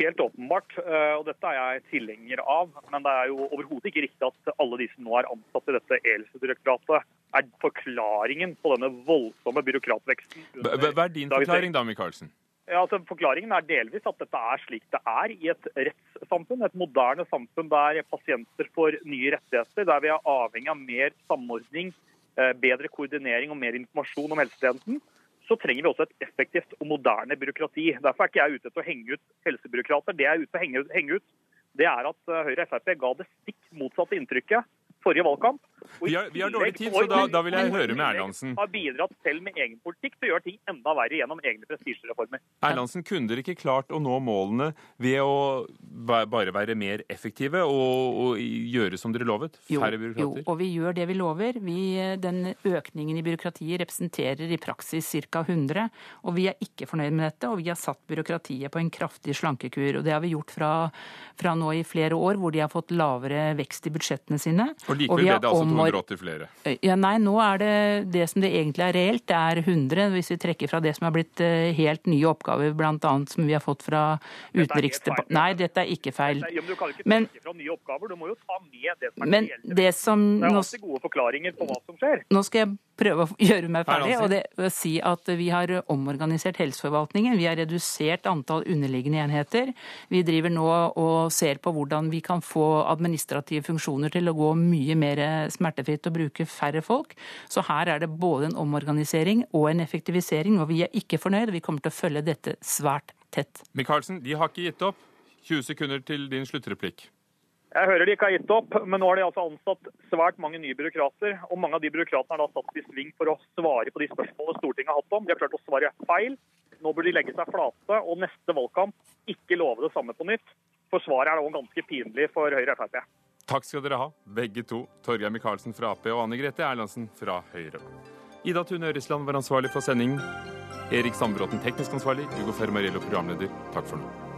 Helt åpenbart, eh, og dette er jeg tilhenger av. Men det er jo overhodet ikke riktig at alle de som nå er ansatt i dette e-helsedirektoratet, er forklaringen på denne voldsomme byråkratveksten. Hva er din forklaring da, Micaelsen? Ja, altså Forklaringen er delvis at dette er slik det er i et rettssamfunn. Et moderne samfunn der pasienter får nye rettigheter, der vi er avhengig av mer samordning Eh, bedre koordinering og mer informasjon om helsetjenesten, så trenger vi også et effektivt og moderne byråkrati. Derfor er ikke jeg ute etter å henge ut helsebyråkrater. Det jeg er ute etter å henge ut, det er at eh, Høyre og Frp ga det stikk motsatte inntrykket forrige valgkamp. Vi har, vi har, dårlig tid, så da, da vil jeg høre med Erlandsen. Har bidratt selv med egen politikk til å gjøre ting enda verre gjennom egne prestisjereformer. Erlandsen, kunne dere ikke klart å nå målene ved å bare være mer effektive og, og gjøre som dere lovet? Færre byråkrater? Jo, og vi gjør det vi lover. Vi, den økningen i byråkratiet representerer i praksis ca. 100, og vi er ikke fornøyd med dette. Og vi har satt byråkratiet på en kraftig slankekur. Og det har vi gjort fra, fra nå i flere år, hvor de har fått lavere vekst i budsjettene sine. Og likevel ble det altså 280 flere? Ja, nei, nå er det det som det egentlig er reelt. Det er 100, hvis vi trekker fra det som er blitt eh, helt nye oppgaver, bl.a. som vi har fått fra Utenriksdepartementet. Nei, dette er ikke feil. Ja, men du kan ikke trekke fra nye oppgaver, du må jo ta med det som er men reelt. Det, som, det er alltid gode forklaringer på hva som skjer. Nå skal jeg prøve å gjøre meg ferdig og det si at vi har omorganisert helseforvaltningen. Vi har redusert antall underliggende enheter. Vi driver nå og ser på hvordan vi kan få administrative funksjoner til å gå mye mer smertefritt og bruke færre folk. Så her er det både en omorganisering og en effektivisering, og vi er ikke fornøyd. Vi kommer til å følge dette svært tett. Michaelsen, de har ikke gitt opp. 20 sekunder til din sluttreplikk. Jeg hører de ikke har gitt opp, men nå har de altså ansatt svært mange nye byråkrater. Og mange av de byråkratene er da satt i sving for å svare på de spørsmålene Stortinget har hatt om. De har klart å svare feil. Nå bør de legge seg flate og neste valgkamp ikke love det samme på nytt. For svaret er da ganske pinlig for Høyre og Frp. Takk skal dere ha, begge to. Torgeir Micaelsen fra Ap og Anne Grete Erlandsen fra Høyre. Ida Tune Øresland var ansvarlig for sendingen. Erik Sandbråten teknisk ansvarlig. Hugo Fermarello programleder. Takk for nå.